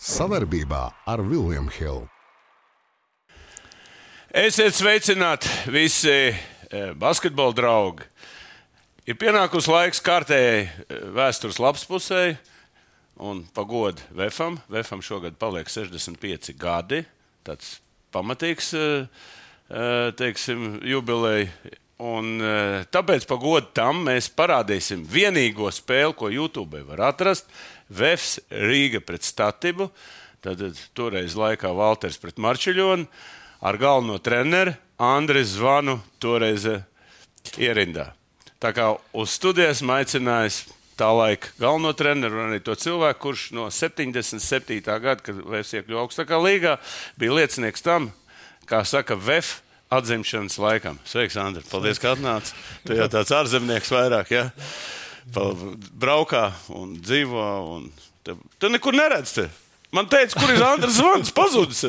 Savarbībā ar Vilniņu Hildu. Esiet sveicināti visi eh, basketbola draugi. Ir pienākusi laiks kārtējai eh, vēstures lapspusē un pagodu Vefam. Vefam šogad paliek 65 gadi. Tāds pamatīgs eh, teiksim, jubileja. Un, tāpēc pagodu tam mēs parādīsim vienīgo spēli, ko YouTube var atrast. Vefs Rīga pret Statibu. Tad toreiz laikā Valters pret Marčiļonu ar galveno treneru Andrisu Zvanu toreiz ierindā. Tā kā uz studijas aicinājis tā laika galveno treneru un arī to cilvēku, kurš no 77. gada, kad Vēs iekļuva augstākā līgā, bija liecinieks tam, kā saka, VF atzimšanas laikam. Sveiks, Andri! Paldies, ka atnāci! Tu jau tāds ārzemnieks vairāk, ja? Braukā un dzīvo. Un te, te nekur neredz. Te. Man teica, kur ir Andris Zvans pazudis.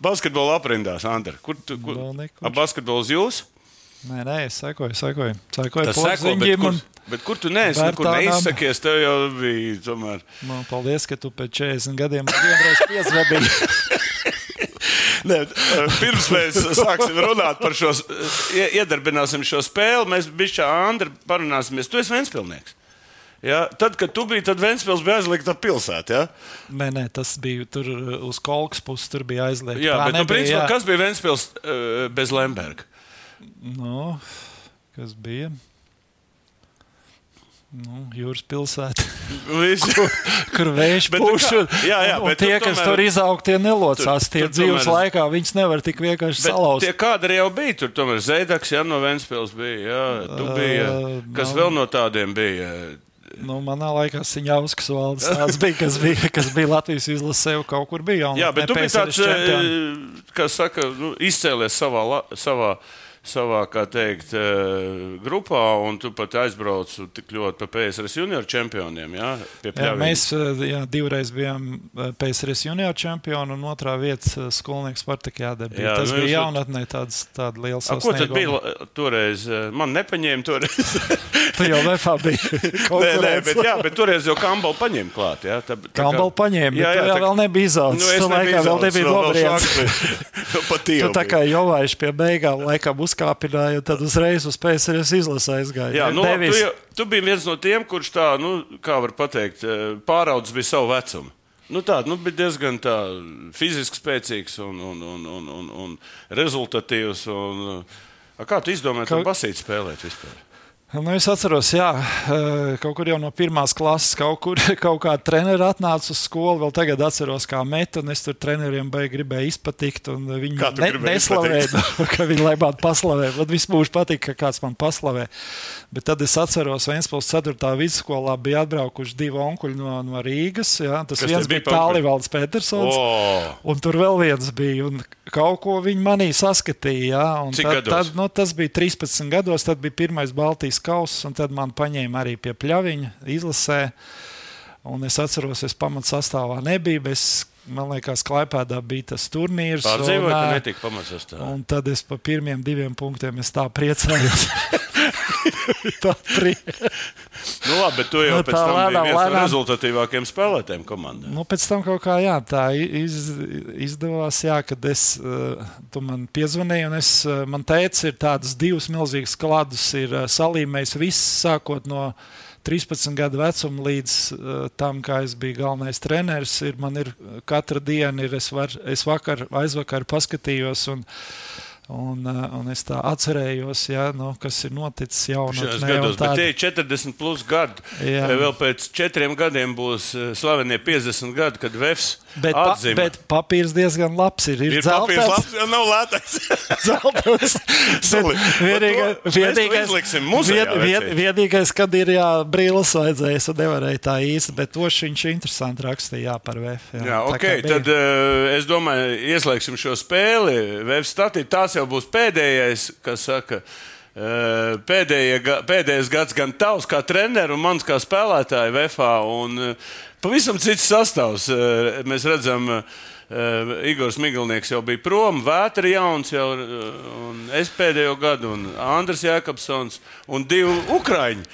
Basketbola aprindās, Andri. Kur tu? Kur? Ap basketbols jūs? Nē, nē, es sekoju, sekoju. sekoju Tas seko, bet, kur, bet kur tu neesi? Kur neizsakies, tev jau bija tomēr. Man paldies, ka tu pēc 40 gadiem vienreiz piezvadīji. Nē, pirms mēs sāksim runāt par šo, iedarbināsim šo spēli, mēs bišķā Andri parunāsimies. Tu esi Ventspilnieks. Ja? Tad, kad tu biji, tad Ventspils bija aizliegta pilsēta. Ja? Nē, nē, tas bija tur uh, uz kolkas puses, tur bija aizliegta. Jā, bet, nu, nebija, nu, principā, jā. kas bija Ventspils uh, bez Lemberga? Nu, kas bija? Nu, jūras pilsēta, kur, kur vējš pūš. Jā, jā, bet tie, tomēr, kas tur izaug, tie nelocās. Tur, tie tur dzīves tomēr, laikā viņas nevar tik vienkārši salauzt. Tie kādi jau bija tur, tomēr Zēdaks, ja no Ventspils bija, jā, tu biji, uh, kas nav, vēl no tādiem bija? Nu, manā laikā Siņāvskas valdes tāds bija, kas bija, kas bija Latvijas izlasē, jau kaut kur bija. Jā, bet tu biji tāds, čempioni. kas saka, nu, izcēlies savā, savā savā, kā teikt, eh, grupā, un tu pat aizbrauc tik ļoti pa PSRS junior čempioniem. Jā, jā, mēs eh, jā, divreiz bijām eh, PSRS junior čempioni, un otrā vieta skolnieks Spartakijādē bija. Jā, Tas nu, bija jaunatnē tāds, tāda liela sasnieguma. Ko tad bija toreiz? Man nepaņēma toreiz. tu jau vefā biji. nē, nē, bet, jā, bet toreiz jau Kambala paņēma klāt. Jā, tā, tā Kambala paņēma, bet jā, jā, tā, vēl nebija izaudzis. Nu, tu laikā vēl nebija Dobriens. tu tā kā Jovaiši pie beigām laikam uzkāpināja, un tad uzreiz uz PSRS izlasē aizgāja. Jā, nu, labi, tu, jau, tu biji viens no tiem, kurš tā, nu, kā var pateikt, eh, pāraudzis bija savu vecumu. Nu, tā nu, bija diezgan tā, fiziski spēcīgs un, un, un, un, un, un rezultatīvs. Un, eh, kā tu izdomāji, ka basīt spēlēt vispār? Nu, es atceros, jā, eh, kaut kur jau no pirmās klases, kaut kur kaut kāda treneris atnāca uz skolu. Vēl tagad atceros, kā metu, un es tur treneriem gribēju izpatikt. Viņi ne, neslavēja, ka viņi labāk paslavē. Man vispār mūžs patīk, ka kāds man paslavē. Bet tad es atceros, Vēnspils 4. vidusskolā bija atbraukuši divi onkuļi no, no Rīgas. Jā, tas Kas viens bija Tālivalds Petersons, oh. un tur vēl viens bija. Un kaut ko viņi manī saskatīja. Tad? Tad, nu, tas bija 13 gados, tad bija pirmais Baltijas kauss, un tad man paņēma arī pie pļaviņa izlasē. Un es atceros, es pamatsastāvā nebiju. Es, man liekas, Klaipēdā bija tas turnīrs. Pārdzīvoju, ka netika pamatsastāvā. Un tad es pa pirmiem diviem punktiem tā priecājos. tā nu, labi, bet tu jau nu, pēc tam lēnām, viens lēnām. no rezultatīvākajiem spēlētājiem komandā. Nu, pēc tam kaut kā jā, tā iz, izdevās, jā, kad es, eh, tu man piezvanīji, un es, eh, man teica, ir tādas divas milzīgas kladus, ir eh, salīmējis viss, sākot no 13 gadu vecuma līdz tam, kā es biju galvenais treneris. Ir, man ir katra diena, ir, es, var, es vakar, aizvakar paskatījos. Un, Un, eh, un es tā atcerējos, ja, nu, kas ir noticis jaunākajos gados. Tāda... Bet tie ir 40 plus gadi. Jā. Vēl pēc četriem gadiem būs eh, slavenie 50 gadi, kad Vēfs Bet, pa, bet papīrs diezgan labs ir. Ir, ir papīrs labs, ja nav lētais. Zeltens. vienīgais, vienīgais, vien, vien, vienīgais, kad ir jā, brīlis vajadzējis, un nevarēja tā īsti, bet toši viņš interesanti rakstīja jā, par VF. Jā, jā ok, tad uh, es domāju, ieslēgsim šo spēli. VF statī, tās jau būs pēdējais, kas saka. Pēdējie, pēdējais gads gan tavs kā treneris, un mans kā spēlētāja VFā. Un, Pavisam cits sastāvs. Mēs redzam, Igors Miglnieks jau bija prom, Vētra jauns jau, un es pēdējo gadu, un Andris Jēkabsons un divi Ukraiņi.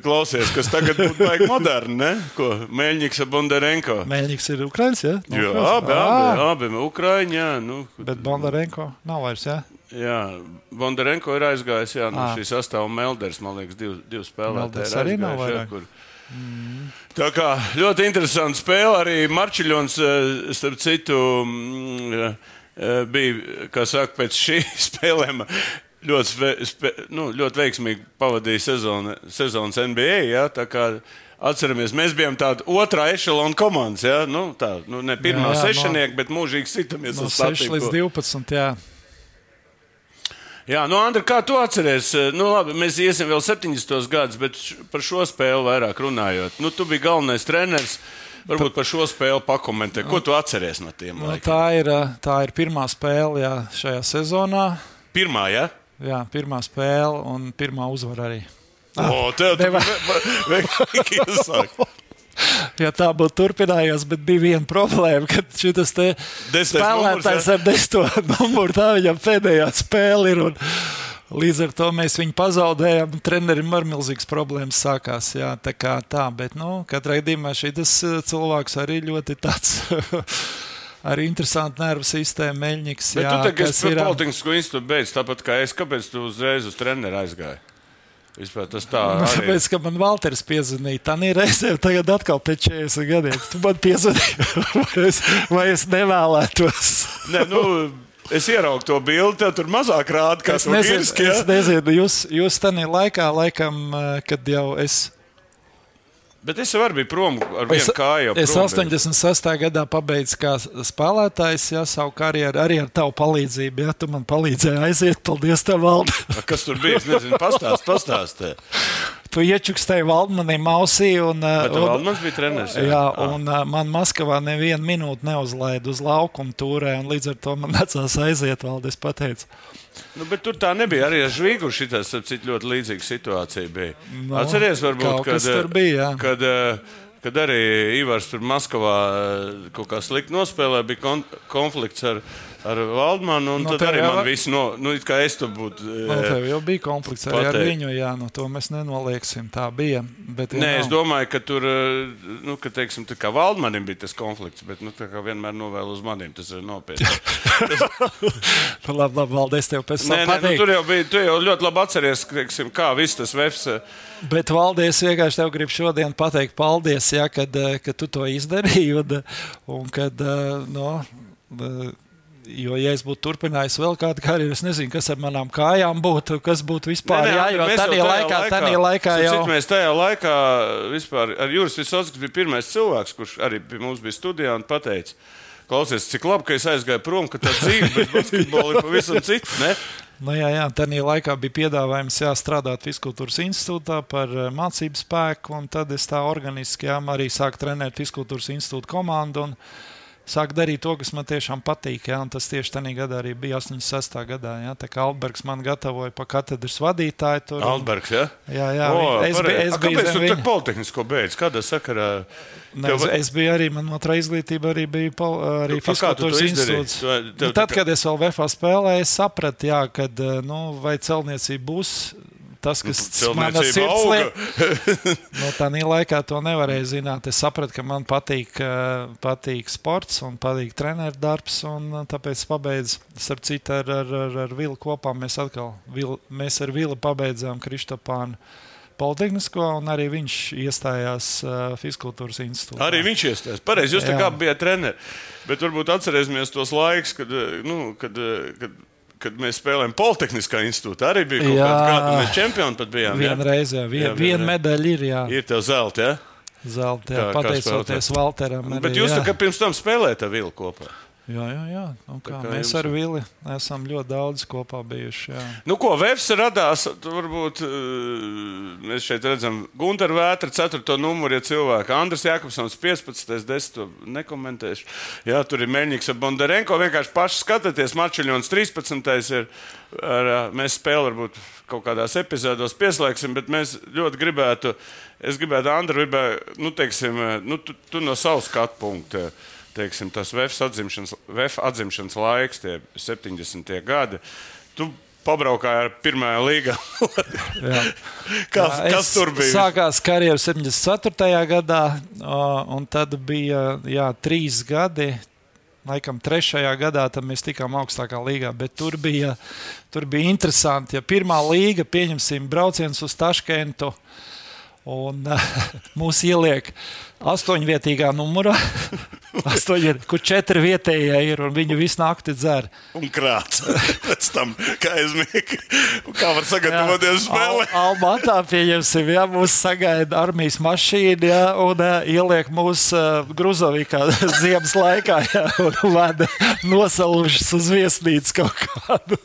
Klausies, kas tagad baigi moderni, ne? Ko Meļņiks un Bondarenko? Meļņiks ir Ukraiņš, ja? No jā, abi, abi, abi Ukraiņi, jā. Nu, Bet Bondarenko nav vairs, jā? Jā, Bondarenko ir aizgājis, jā, no šī sastāvā Melders, man liekas, divi, divi spēlētāji. arī nav vairāk. Kur... Mm. Tā kā ļoti interesanti spēle arī Marčiļons, starp citu, bija, kā saka, pēc šī spēlēm ļoti, nu, ļoti veiksmīgi pavadīja sezonu, sezonas NBA. Ja? Atceramies, mēs bijām tāda otrā ešalona komandas. Ja? Nu, tā, nu, ne pirmā sešnieka, no, bet mūžīgi sitamies no uz 6 līdz 12. Jā. Jā, nu, Andri, kā tu atceries? Nu, labi, mēs iesim vēl 70. gadus, bet par šo spēli vairāk runājot. Nu, tu biji galvenais treneris. Varbūt par šo spēli pakomentē. Ko tu atceries no tiem? Nu, tā, ir, tā ir pirmā spēle jā, šajā sezonā. Pirmā, jā? Ja? Jā, pirmā spēle un pirmā uzvara arī. Ah, o, tev nevar... Ja tā būtu turpinājies, bet bija viena problēma, ka šis spēlētājs ar desmito numuru tā viņam pēdējā spēle ir. Un, līdz ar to mēs viņu pazaudējām. Trenerim ar milzīgas problēmas sākās. Jā, tā kā tā, bet nu, katrā gadījumā šis eh, cilvēks arī ļoti tāds. arī interesanti nervu sistēma, meļņiks. Bet jā, tu tagad esi ir... Politisko institūtu beidz, tāpat kā es. Kāpēc tu uzreiz uz treneru aizgāji? Vispār tas tā ir. Nu, tāpēc, ka man Valters piezvanīja, tā ir reizē, tagad atkal pēc 40 gadiem. Tu man piezvanīji, vai, es, vai es nevēlētos. ne, nu, Es ieraugu to bildi, tev tur mazāk rāda. Girski, ja? Es nezinu, jūs, jūs tajā laikā, laikam, eh, kad jau es Bet es jau biju prom ar vienu es, kāju. Es 86. gadā pabeidzu kā spēlētājs, ja savu karjeru arī ar tavu palīdzību. Ja tu man palīdzēji aiziet, paldies tev, Valdi. Kas tur bija? Es nezinu, pastāst, pastāst. Tu iečukstēji Valdmanim ausī. Un, Bet un, Valdmans bija treneris. Jā, jā ah. un man Maskavā nevienu minūti neuzlaida uz laukumu tūrē, un līdz ar to man nācās aiziet, Valdi, es pateicu. Nu, bet tur tā nebija. Arī ar Žvīgu šī ļoti līdzīga situācija bija. No, Atcerieties, varbūt, kad, bija, jā. kad, kad arī Ivars tur Maskavā kaut kā slikti nospēlēja, bija kon konflikts ar viņu ar Valdmanu. Un no, tad arī jau... man viss, no, nu, kā es tur būtu. No, tev jau bija konflikts arī pateikt. ar viņu, jā, no to mēs nenolieksim. Tā bija. Bet, ja Nē, nav. es domāju, ka tur, nu, ka, teiksim, tā kā Valdmanim bija tas konflikts, bet, nu, tā kā vienmēr novēl uz maniem, tas ir nopietni. Nu, labi, labi, Valdes, tev pēc tam. Nē, nē, nu, tur jau bija, tu jau ļoti labi atceries, teiksim, kā viss tas vefs. Bet, Valdies, vienkārši tev gribu šodien pateikt paldies, ja, kad, kad tu to izdarīji un, un kad, no, Jo, ja es būtu turpinājis vēl kādu karjeru, es nezinu, kas ar manām kājām būtu, kas būtu vispār. Ne, ne, jā, jo tajā laikā, tajā laikā jau. Cik mēs tajā laikā vispār ar Juris Visotskas bija pirmais cilvēks, kurš arī pie mums bija studijā un pateica, klausies, cik labi, ka es aizgāju prom, ka tā dzīve bez basketbola ir pavisam cita. Ne? Nu, jā, jā, tajā laikā bija piedāvājums jā, strādāt Fiskultūras institūtā par eh, mācību spēku, un tad es tā organiski jā, arī sāku trenēt Fiskultūras institūta komandu. Un, sāku darīt to, kas man tiešām patīk. Ja, tas tieši tajā gadā arī bija 86. gadā. Ja, tā kā Albergs man gatavoja pa katedras vadītāju. Tur, Albergs, ja? Jā, jā. O, es, biju, es biju. Kāpēc tu tā politehnisko beidz? Kādā sakarā? Ne, es, es biju arī, man otrā izglītība arī bija pol, arī fiziskultūras institūts. Tev, nu, tad, kad es vēl VFA spēlēju, es sapratu, jā, kad, nu, vai celtniecība būs tas, kas nu, man ir sirds lieta. nu, tā laikā to nevarēja zināt. Es sapratu, ka man patīk, patīk sports un patīk treneru darbs. Tāpēc pabeidzu, starp citu, ar, ar, ar, ar Vilu kopā. Mēs atkal vil, mēs ar Vilu pabeidzām Kristopānu. Politehnisko, un arī viņš iestājās uh, Fiskultūras institūtā. Arī viņš iestājās. Pareizi, jūs tā kā bijat treneris. Bet varbūt atcerēsimies tos laikus, kad, nu, kad, kad kad mēs spēlējām Politehniskā institūtā, arī bija kaut jā, kāda mēs čempioni pat bijām. Vienu reizi, jā, vien, jā, viena medaļa ir. Jā. Ir tev zelta, jā? Zelta, jā, kā, pateicoties kā Valteram. Arī, Bet jūs tā kā pirms tam spēlējāt ar Vilku kopā? Jā, jā, jā. Nu, kā, kā mēs jums... ar Vili esam ļoti daudz kopā bijuši. Jā. Nu, ko Vēfs radās? Varbūt uh, mēs šeit redzam Gunteru Vētru, 4. numuru, ja cilvēki. Andris Jākopsons 15. 10. nekomentēšu. Jā, tur ir Meļņiks ar Bondarenko. Vienkārši paši skatieties, Marčeļons 13. ir. Ar, mēs spēli varbūt kaut kādās epizodēs pieslēgsim, bet mēs ļoti gribētu, es gribētu, Andri, gribētu, nu, teiksim, nu, tu, tu no savas skatu punkta teiksim, tas VF atzimšanas, VF atzimšanas laiks, tie 70. gadi. Tu pabraukāja ar pirmā līgā. kas, jā, kas tur bija? Sākās karjeras 74. gadā, un tad bija jā, trīs gadi. Laikam trešajā gadā mēs tikām augstākā līgā, bet tur bija, tur bija interesanti. Ja pirmā līga, pieņemsim, brauciens uz Taškentu, un uh, mūs ieliek astoņvietīgā numurā. Astoņi, kur četri vietējie ir un viņi visu nakti dzer. Un krāts. Pēc tam, kā aizmiega, kā var sagatavoties spēlē. Al Almatā pieņemsim, ja mūs sagaida armijas mašīna ja, un uh, ieliek mūsu uh, Gruzovīkā ziemas laikā ja, un vada nosalušas uz viesnīcu kaut kādu.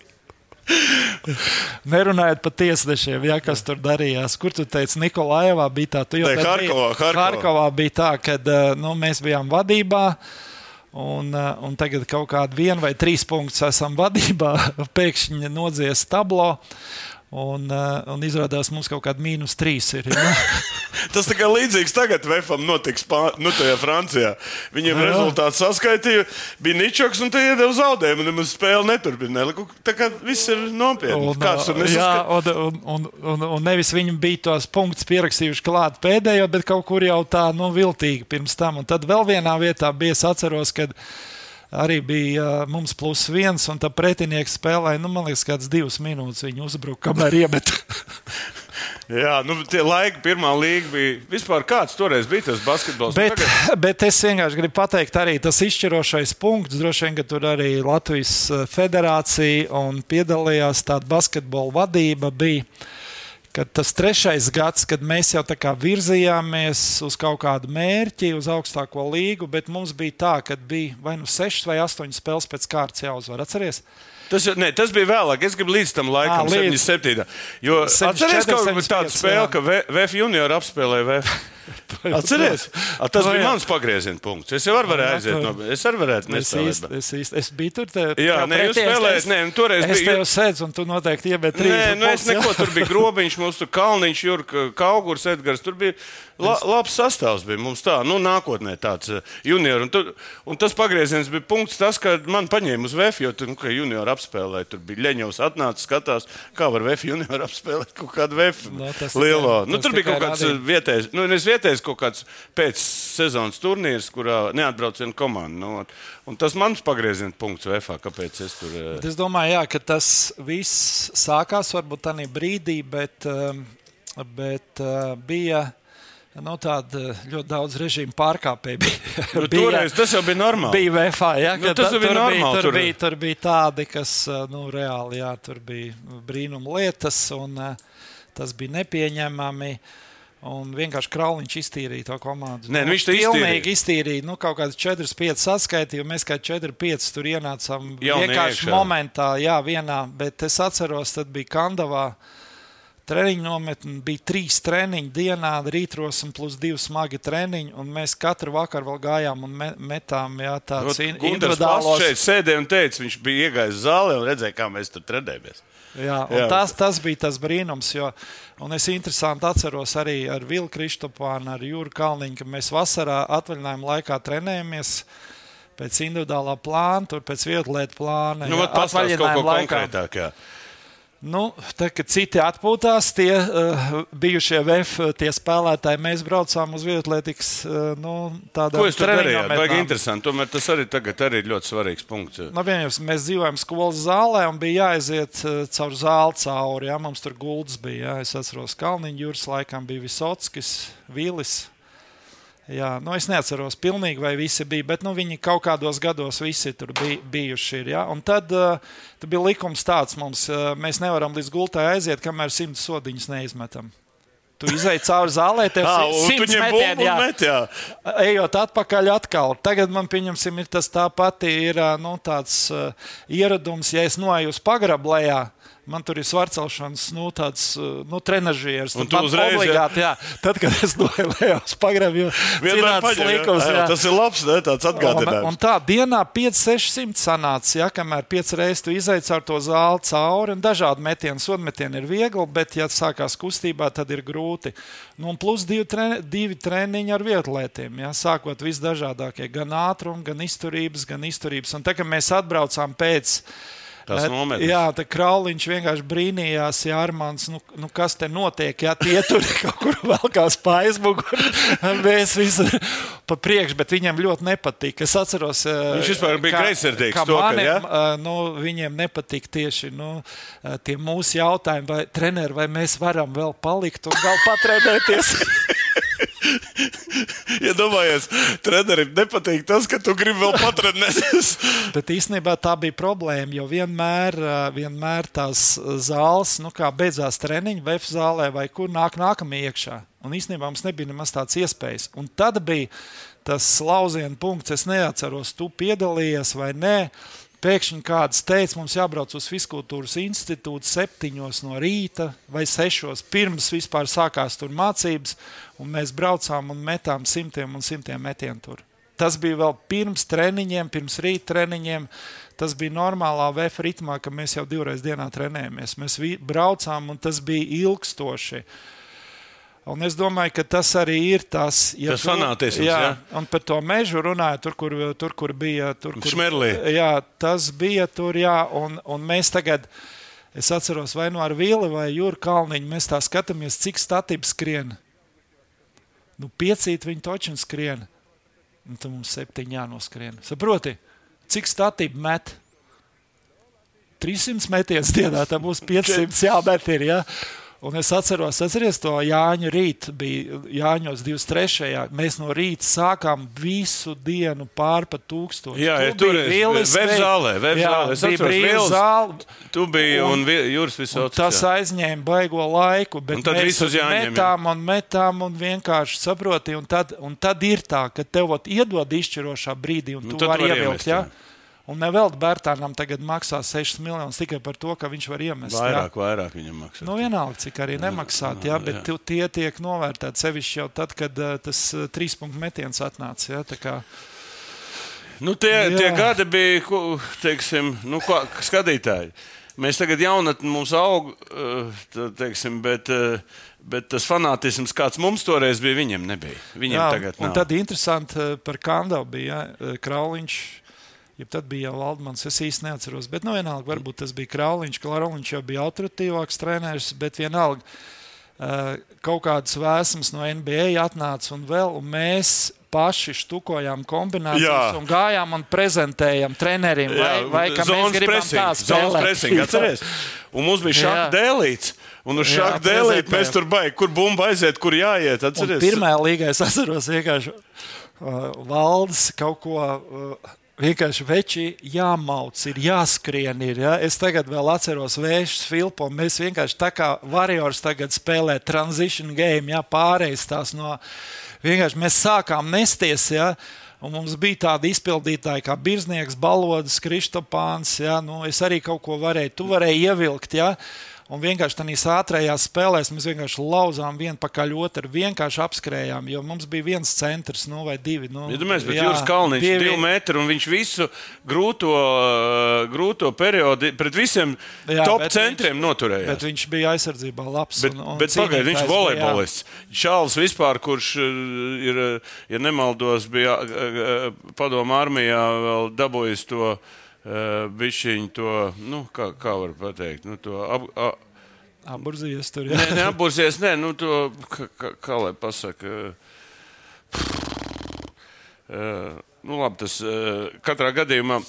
Nerunājot par tiesnešiem, ja, kas tur darījās. Kur tu teici, Nikolājevā bija tā, tu jau tādā Harkovā, Harkovā. Harkovā bija tā, ka eh, nu, mēs bijām vadībā. Un, eh, un tagad kaut kādi viena vai trīs punktus esam vadībā, pēkšņi nodzies tablo. Un, uh, un izrādās, mums kaut kāda mīnus trīs ir. Ja? Tas tikai līdzīgs tagad Vēfam notiks pā, nu, Francijā. Viņiem jā. rezultāts saskaitīja, bija ničoks un tie iedeva zaudējumu, un nemaz spēle neturpināja. Tā kā viss ir nopietni. Un, Kāds tur nesaskat... jā, un, un, un, un nevis viņi bija tos punktus pierakstījuši klāt pēdējo, bet kaut kur jau tā nu, viltīgi pirms tam. Un tad vēl vienā vietā bija, es atceros, kad arī bija uh, mums plus viens, un tā pretinieks spēlēja, nu, man liekas, kāds divas minūtes viņa uzbruka, kamēr iemet. Jā, nu, tie laiki, pirmā līga bija. Vispār kāds toreiz bija tas basketbols? Bet, tagad... bet es vienkārši gribu pateikt, arī tas izšķirošais punkts. Droši vien, ka tur arī Latvijas federācija un piedalījās tāda basketbola vadība. Bija kad tas trešais gads, kad mēs jau virzījāmies uz kaut kādu mērķi, uz augstāko līgu, bet mums bija tā, ka bija vai nu sešas vai astoņas spēles pēc kārtas jāuzvar. Atcerieties! Tas, ne, tas bija vēlāk. Es gribu līdz tam laikam, à, līdz 77. Jo atcerieties, ka tāda spēle, ka VF junior apspēlēja VF. Atcerieties, tas bija mans pagrieziena punkts. Es jau varēju aiziet no es arī varētu. Es, es, es biju tur. Te, jā, nē, jūs spēlējāt, nē, toreiz es bija. Es tev sēdzu, un tu noteikti iebēt trīs. Nē, nu es neko, tur bija grobiņš, mums tur Kalniņš, Jurka, Kaugurs, Edgars, tur bija la, labs sastāvs bija mums tā, nu nākotnē tāds uh, junior. Un, tu, un tas pagrieziens bija punkts tas, ka man paņēma uz VF, jo tur, nu, ka junior apspēlēja, tur bija Ļeņovs atnāca, skatās, kā var VF junior apspēlēt kaut kādu VF no, lielo. Tikai, nu, tur bija kaut kāds rādīja. vietējs, nu, es vietējs kaut kāds pēc sezonas turnīrs, kurā neatbrauc viena komanda. Nu, un tas mans pagrieziena punkts VF, kāpēc es tur. Uh... Es domāju, jā, ka tas viss sākās varbūt tādā brīdī, bet, um, bet uh, bija Nu, tāda ļoti daudz režīmu pārkāpēju bija. Nu, bija toreiz, tas jau bija normāli. Bija VFA, ja, nu, tas tur, bija normāli, bija, tur, tur, bija, tur bija tādi, kas nu, reāli jā, tur bija brīnuma lietas, un tas bija nepieņemami. Un vienkārši Krauliņš iztīrīja to komandu. Nē, nu, viņš to pilnīgi iztīrīja. Nu, kaut kādas 4-5 saskaitīja, un mēs kā 4-5 tur ienācām. Vienkārši momentā, jā, vienā. Bet es atceros, tad bija Kandavā. Treniņu nometne bija trīs treniņi dienā, rītros un plus divi smagi treniņi. Mēs katru vakaru vēl gājām un metām jā, tādas in individuālas. Viņš šeit sēdēja un teica, viņš bija iegājis zālē un redzēja, kā mēs tur trenējamies. Jā. Tas, tas bija tas brīnums. Jo, es interesanti atceros arī ar Vilku Kristopānu, ar Jūru Kalniņu, ka mēs vasarā atvaļinājuma laikā trenējamies pēc individuālā plāna, tur pēc vietlietu plāna. Nu, jā, atvaļinājuma kaut ko laikā. konkrētāk. Jā. Nu, tad, kad citi atpūtās, tie uh, bijušie VF tie spēlētāji, mēs braucām uz vietlietīgas uh, nu, tādā veidā. Ko jūs tur darījāt? Baigi interesanti. Tomēr tas arī tagad arī ir ļoti svarīgs punkts. Nu, vienības, mēs dzīvojam skolas zālē un bija jāaiziet uh, caur zāli cauri. Jā, mums tur guldas bija. Jā. Es atceros, Kalniņa jūras laikam bija Visotskis, Vīlis. Jā, nu es neatceros pilnīgi, vai visi bija, bet nu, viņi kaut kādos gados visi tur bija bijuši. Ir, ja? Un tad, uh, tad bija likums tāds, mums, uh, mēs nevaram līdz gultai aiziet, kamēr simts sodiņus neizmetam. Tu izai cauri zālē, tev ir simts. Ejot atpakaļ atkal. Tagad man, pieņemsim, ir tas tā pati ir, nu, tāds uh, ieradums, ja es noeju uz pagrablējā, Man tur ir svarcelšanas, nu, tāds nu, trenižieris. Un tu uzreiz obligāti, jā. jā. Tad, kad es novēju uz pagrabu, vienmēr paņēmu. Tas ir labs, ne, tāds atgādinājums. Un, un tā dienā 5-600 sanāca, ja, kamēr 5 reizes tu izaic ar to zāli cauri, un dažādi metieni, sodmetieni ir viegli, bet, ja sākās kustībā, tad ir grūti. Nu, un plus divi, treni, divi treniņi ar vietlētiem, ja, sākot visdažādākie, gan ātrumi, gan izturības, gan izturības. Un tā, kad mēs atbraucām pēc tās nometnes. Jā, tā Krauliņš vienkārši brīnījās, ja Armāns, nu, nu kas te notiek, ja tie tur kaut kur vēl kā spaizmugur, mēs visur pa priekšu, bet viņam ļoti nepatika. Es atceros, viņš vispār bija greizsirdīgs. To, ka, ja? nu, viņiem nepatika tieši nu, tie mūsu jautājumi, vai treneri, vai mēs varam vēl palikt un vēl patrenēties. Iedomājies, ja trenerim nepatīk tas, ka tu gribi vēl patrenēties. Bet īstenībā tā bija problēma, jo vienmēr, vienmēr tās zāles, nu kā beidzās treniņi, VF zālē vai kur nāk nākamie iekšā. Un īstenībā mums nebija nemaz tādas iespējas. Un tad bija tas lauciena punkts, es neatceros, tu piedalījies vai nē. Pēkšņi kāds teica, mums jābrauc uz Fiskultūras institūtu septiņos no rīta vai sešos pirms vispār sākās tur mācības, un mēs braucām un metām simtiem un simtiem metienu tur. Tas bija vēl pirms treniņiem, pirms rīta treniņiem. Tas bija normālā VF ritmā, ka mēs jau divreiz dienā trenējamies. Mēs braucām, un tas bija ilgstoši. Uh, Un es domāju, ka tas arī ir tas, ja tas fanātisms. Jā, jā, un par to mežu runāju, tur, kur, tur, kur bija. Tur, kur, Šmerlī. Jā, tas bija tur, jā, un, un mēs tagad, es atceros, vai nu ar Vili vai Jūru Kalniņu, mēs tā skatāmies, cik statības skrien. Nu, piecīt viņi toču skrien. Un tad mums septiņi jānoskrien. Saproti, cik statība met? 300 metienus dienā, tam būs 500 jāmet ir. Ja? Un es atceros, atceries to Jāņa rītu, bija Jāņos 23. Mēs no rīta sākām visu dienu pār pa tūkstošu. Jā, ja tur bija webzālē, webzālē. Es atceros, zāle. Tu biji un, un Jūras visauts. Tas aizņēma baigo laiku, bet un mēs uz Jāņiem, metām jā. un metām un vienkārši saproti. Un tad, un tad ir tā, ka tev iedod izšķirošā brīdī un nu, tu vari ievilkt. Ja? Un nevelti Bērtānam tagad maksā 6 miljonus tikai par to, ka viņš var iemest. Vairāk, jā. vairāk viņam maksā. Nu, vienalga, cik arī nemaksāt, jā, jā, bet jā. tie tiek novērtēti sevišķi jau tad, kad uh, tas uh, trīs punktu metiens atnāca. Jā, kā, nu, tie, jā. tie gadi bija, teiksim, nu, ko, skatītāji. Mēs tagad jaunatni mums aug, uh, teiksim, bet. Bet tas fanātisms, kāds mums toreiz bija, viņam nebija. Viņam Jā, tagad nav. Un tad interesanti par Kandu bija ja, Krauliņš Ja tad bija jau Valdmans, es īsti neatceros. Bet, nu, vienalga, varbūt tas bija Krauliņš. Krauliņš jau bija autoritīvāks treneris, bet vienalga. Uh, kaut kādas vēsmas no NBA atnāca un vēl, un mēs paši štukojām kombinācijas Jā. un gājām un prezentējām treneriem, vai, Jā, vai kā mēs gribam pressing, tā spēlēt. un mums bija šāda dēlīts. Un uz šāda dēlīte mēs tur baigām, kur bumba aiziet, kur jāiet. Pirmā līgā es atceros vienkārši uh, valdes kaut ko. Uh, vienkārši veči jāmauc, ir jāskrien. Ir, ja? Es tagad vēl atceros Vēžas Filpu, un mēs vienkārši tā kā Warriors tagad spēlē transition game, ja? pārējais tās no. Vienkārši mēs sākām nesties. Ja? Un mums bija tādi izpildītāji kā Birznieks, Balodas, Kristopāns. Ja? Nu, es arī kaut ko varēju, tu varēji ievilkt. Ja? Un vienkārši tādās ātrējās spēlēs mēs vienkārši lauzām vienu pakaļ otru, vienkārši apskrējām, jo mums bija viens centrs, nu, vai divi. Nu, ja mēs bijām Jūras Kalniņš, divi... divi metri, un viņš visu grūto, uh, grūto periodu pret visiem jā, top centriem viņš, noturējās. Bet viņš bija aizsardzībā labs. Bet, un, un bet pagaidiet, viņš volejbolists. Čāls vispār, kurš uh, ir, uh, ja nemaldos, bija padomu armijā vēl dabūjis to bišķiņu to, nu, kā, kā var pateikt, nu, to ap, a, Aburzies tur. Jā. Nē, neaburzies, nē, nu to, kā, kā, kā lai pasaka. Uh, nu, labi, tas uh, katrā gadījumā.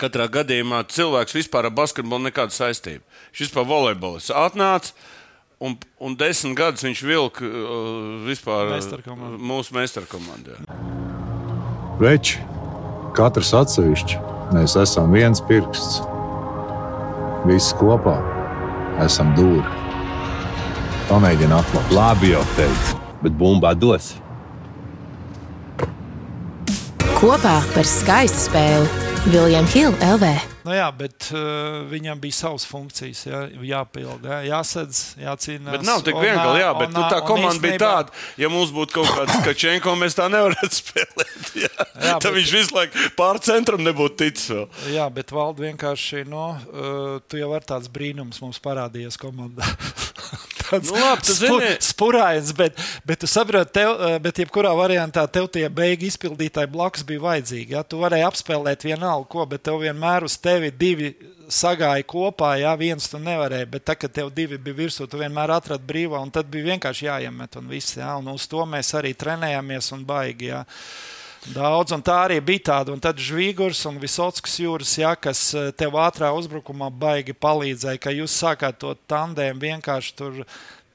Katrā gadījumā cilvēks vispār ar basketbolu nekādu saistību. Šis vispār volejbols atnāca un, un desmit gadus viņš vilka uh, vispār mūsu meistarkomandā. Veči, katrs atsevišķi Mēs esam viens pirksts. Visi kopā esam dūri. Pamēģini atklāt. Labi, jau teicu, bet bumbā dos. Kopā par skaistu spēli Viljams Hilde LV. Nu jā, bet uh, viņam bija savas funkcijas, jā, jāpild, jā, jāsadz, jācīnās. Bet nav tik viegli, jā, bet un, nu, tā komanda īstenībā... bija tāda, ja mums būtu kaut kāds Kačenko, mēs tā nevarētu spēlēt. Jā. Jā, Tad bet... viņš visu laiku pār centram nebūtu ticis vēl. Jā, bet valda vienkārši, nu, uh, tu jau ar tāds brīnums mums parādījies komandā. tāds nu, labi, spu, spurains, bet, bet tu saproti, tev, eh, bet jebkurā variantā tev tie beigi izpildītāji blakus bija vajadzīgi. Ja? Tu varēji apspēlēt vienalga ko, bet tev vienmēr uz tevi divi sagāja kopā, ja viens tu nevarēji, bet tā, kad tev divi bija virsū, tu vienmēr atradi brīvā, un tad bija vienkārši jāiemet un viss. Ja? Un uz to mēs arī trenējāmies un baigi. Ja? Daudz, un tā arī bija tāda. Un tad Žvīgurs un Visotskas jūras, ja, kas eh, tev ātrā uzbrukumā baigi palīdzēja, ka jūs sākāt to tandēmu vienkārši tur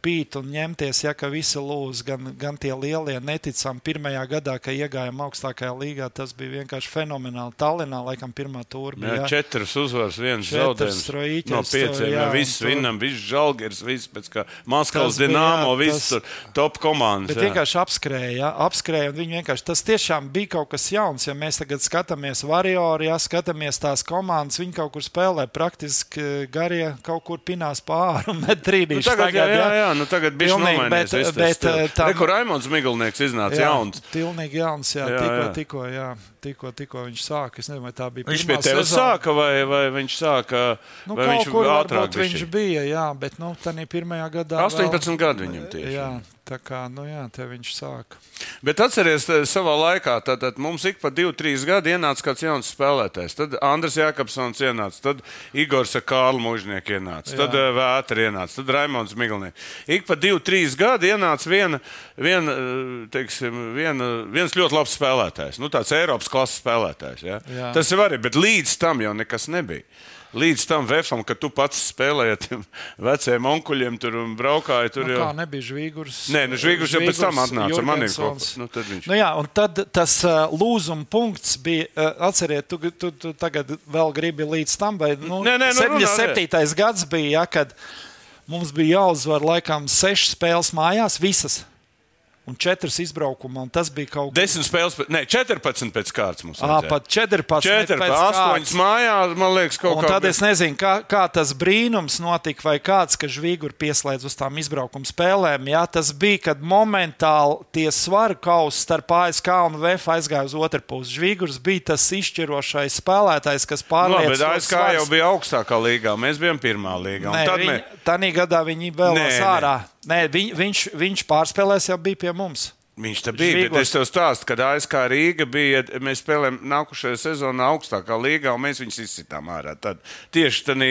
pīt un ņemties, ja ka visi lūdz, gan, gan tie lielie neticami. Pirmajā gadā, kad iegājām augstākajā līgā, tas bija vienkārši fenomenāli. Tallinā laikam pirmā tūra bija. Jā, četras uzvaras, viens zaudējums. No pieciem, jā, viss tur... vinnam, viss žalgers, viss pēc kā Maskavas Dinamo, viss tur top komandas. Bet jā. vienkārši apskrēja, jā, apskrēja, un viņi vienkārši, tas tiešām bija kaut kas jauns. Ja mēs tagad skatāmies variori, ja skatāmies tās komandas, viņi kaut kur spēlē praktiski garie kaut kur pinās pāri un met trīnīšu. Nu, tagad, tagad, jā, jā, jā nu tagad bija nomainījies. Bet, bet, eh, tam... Rekur Raimons Miglnieks iznāca jā, jauns. Pilnīgi jauns, jā, jā tikko, jā. tikko, jā, tikko, tikko viņš sāka. Es nezinu, vai tā bija. Viņš pie tevis sāka vai, vai viņš sāka, nu, vai viņš ātrāk bija? Viņš bija, jā, bet, nu, tā pirmajā gadā. 18 vēl... gadu viņam tieši. Jā, Tā kā, nu jā, te viņš sāk. Bet atcerieties, savā laikā tad, tad mums ik pa divi, trīs gadi ienāca kāds jauns spēlētājs. Tad Andris Jākapsons ienāca, tad Igors Kārlis Mūžnieks ienāca, jā. tad eh, Vētra ienāca, tad Raimons Miglnieks. Ik pa divi, trīs gadi ienāca viena, viena, eh, teiksim, viena, viens ļoti labs spēlētājs. Nu, tāds Eiropas klases spēlētājs. Ja? Jā. Tas jau arī, bet līdz tam jau nekas nebija līdz tam vefam, ka tu pats spēlēji ar veciem onkuļiem tur braukāji tur. Nu, jau... Tā nebija žvīgurs. Nē, nu žvīgurs jau pēc tam atnāca ar maniem kopā. Nu, tad viņš... nu, jā, un tad tas uh, lūzuma punkts bija, uh, atceriet, tu, tu, tu tagad vēl gribi līdz tam, vai nu, nē, nē, nu, 77. Runā, gads bija, ja, kad mums bija jāuzvar laikam sešas spēles mājās, visas un 4 izbraukumā. Tas bija kaut kas tāds - 10 spēles, ne 14 pēc kārtas mums. Jā, pat 14. 4, 8 mājās, man liekas, kaut kā. Tad es nezinu, kā, kā tas brīnums notika, vai kāds, ka Žvīgur pieslēdz uz tām izbraukuma spēlēm. Jā, tas bija, kad momentāli tie svaru kausi starp ASK un VF aizgāja uz otru pusi. Žvīgurs bija tas izšķirošais spēlētājs, kas pārlieca. No, bet ASK svars. jau bija augstākā līgā, mēs bijām pirmā līgā. Nē, viņi, mē... Tanī gadā viņi vēl ārā. Nē. Nē, viņ, viņš, viņš pārspēlēs jau bija pie mums. Viņš te bija. Žvīgos. Es tev stāstu, kad ASK Rīga bija. Mēs spēlējām nākušajā sezonā augstākā līgā, un mēs viņus izsitām ārā. Tad tieši tādā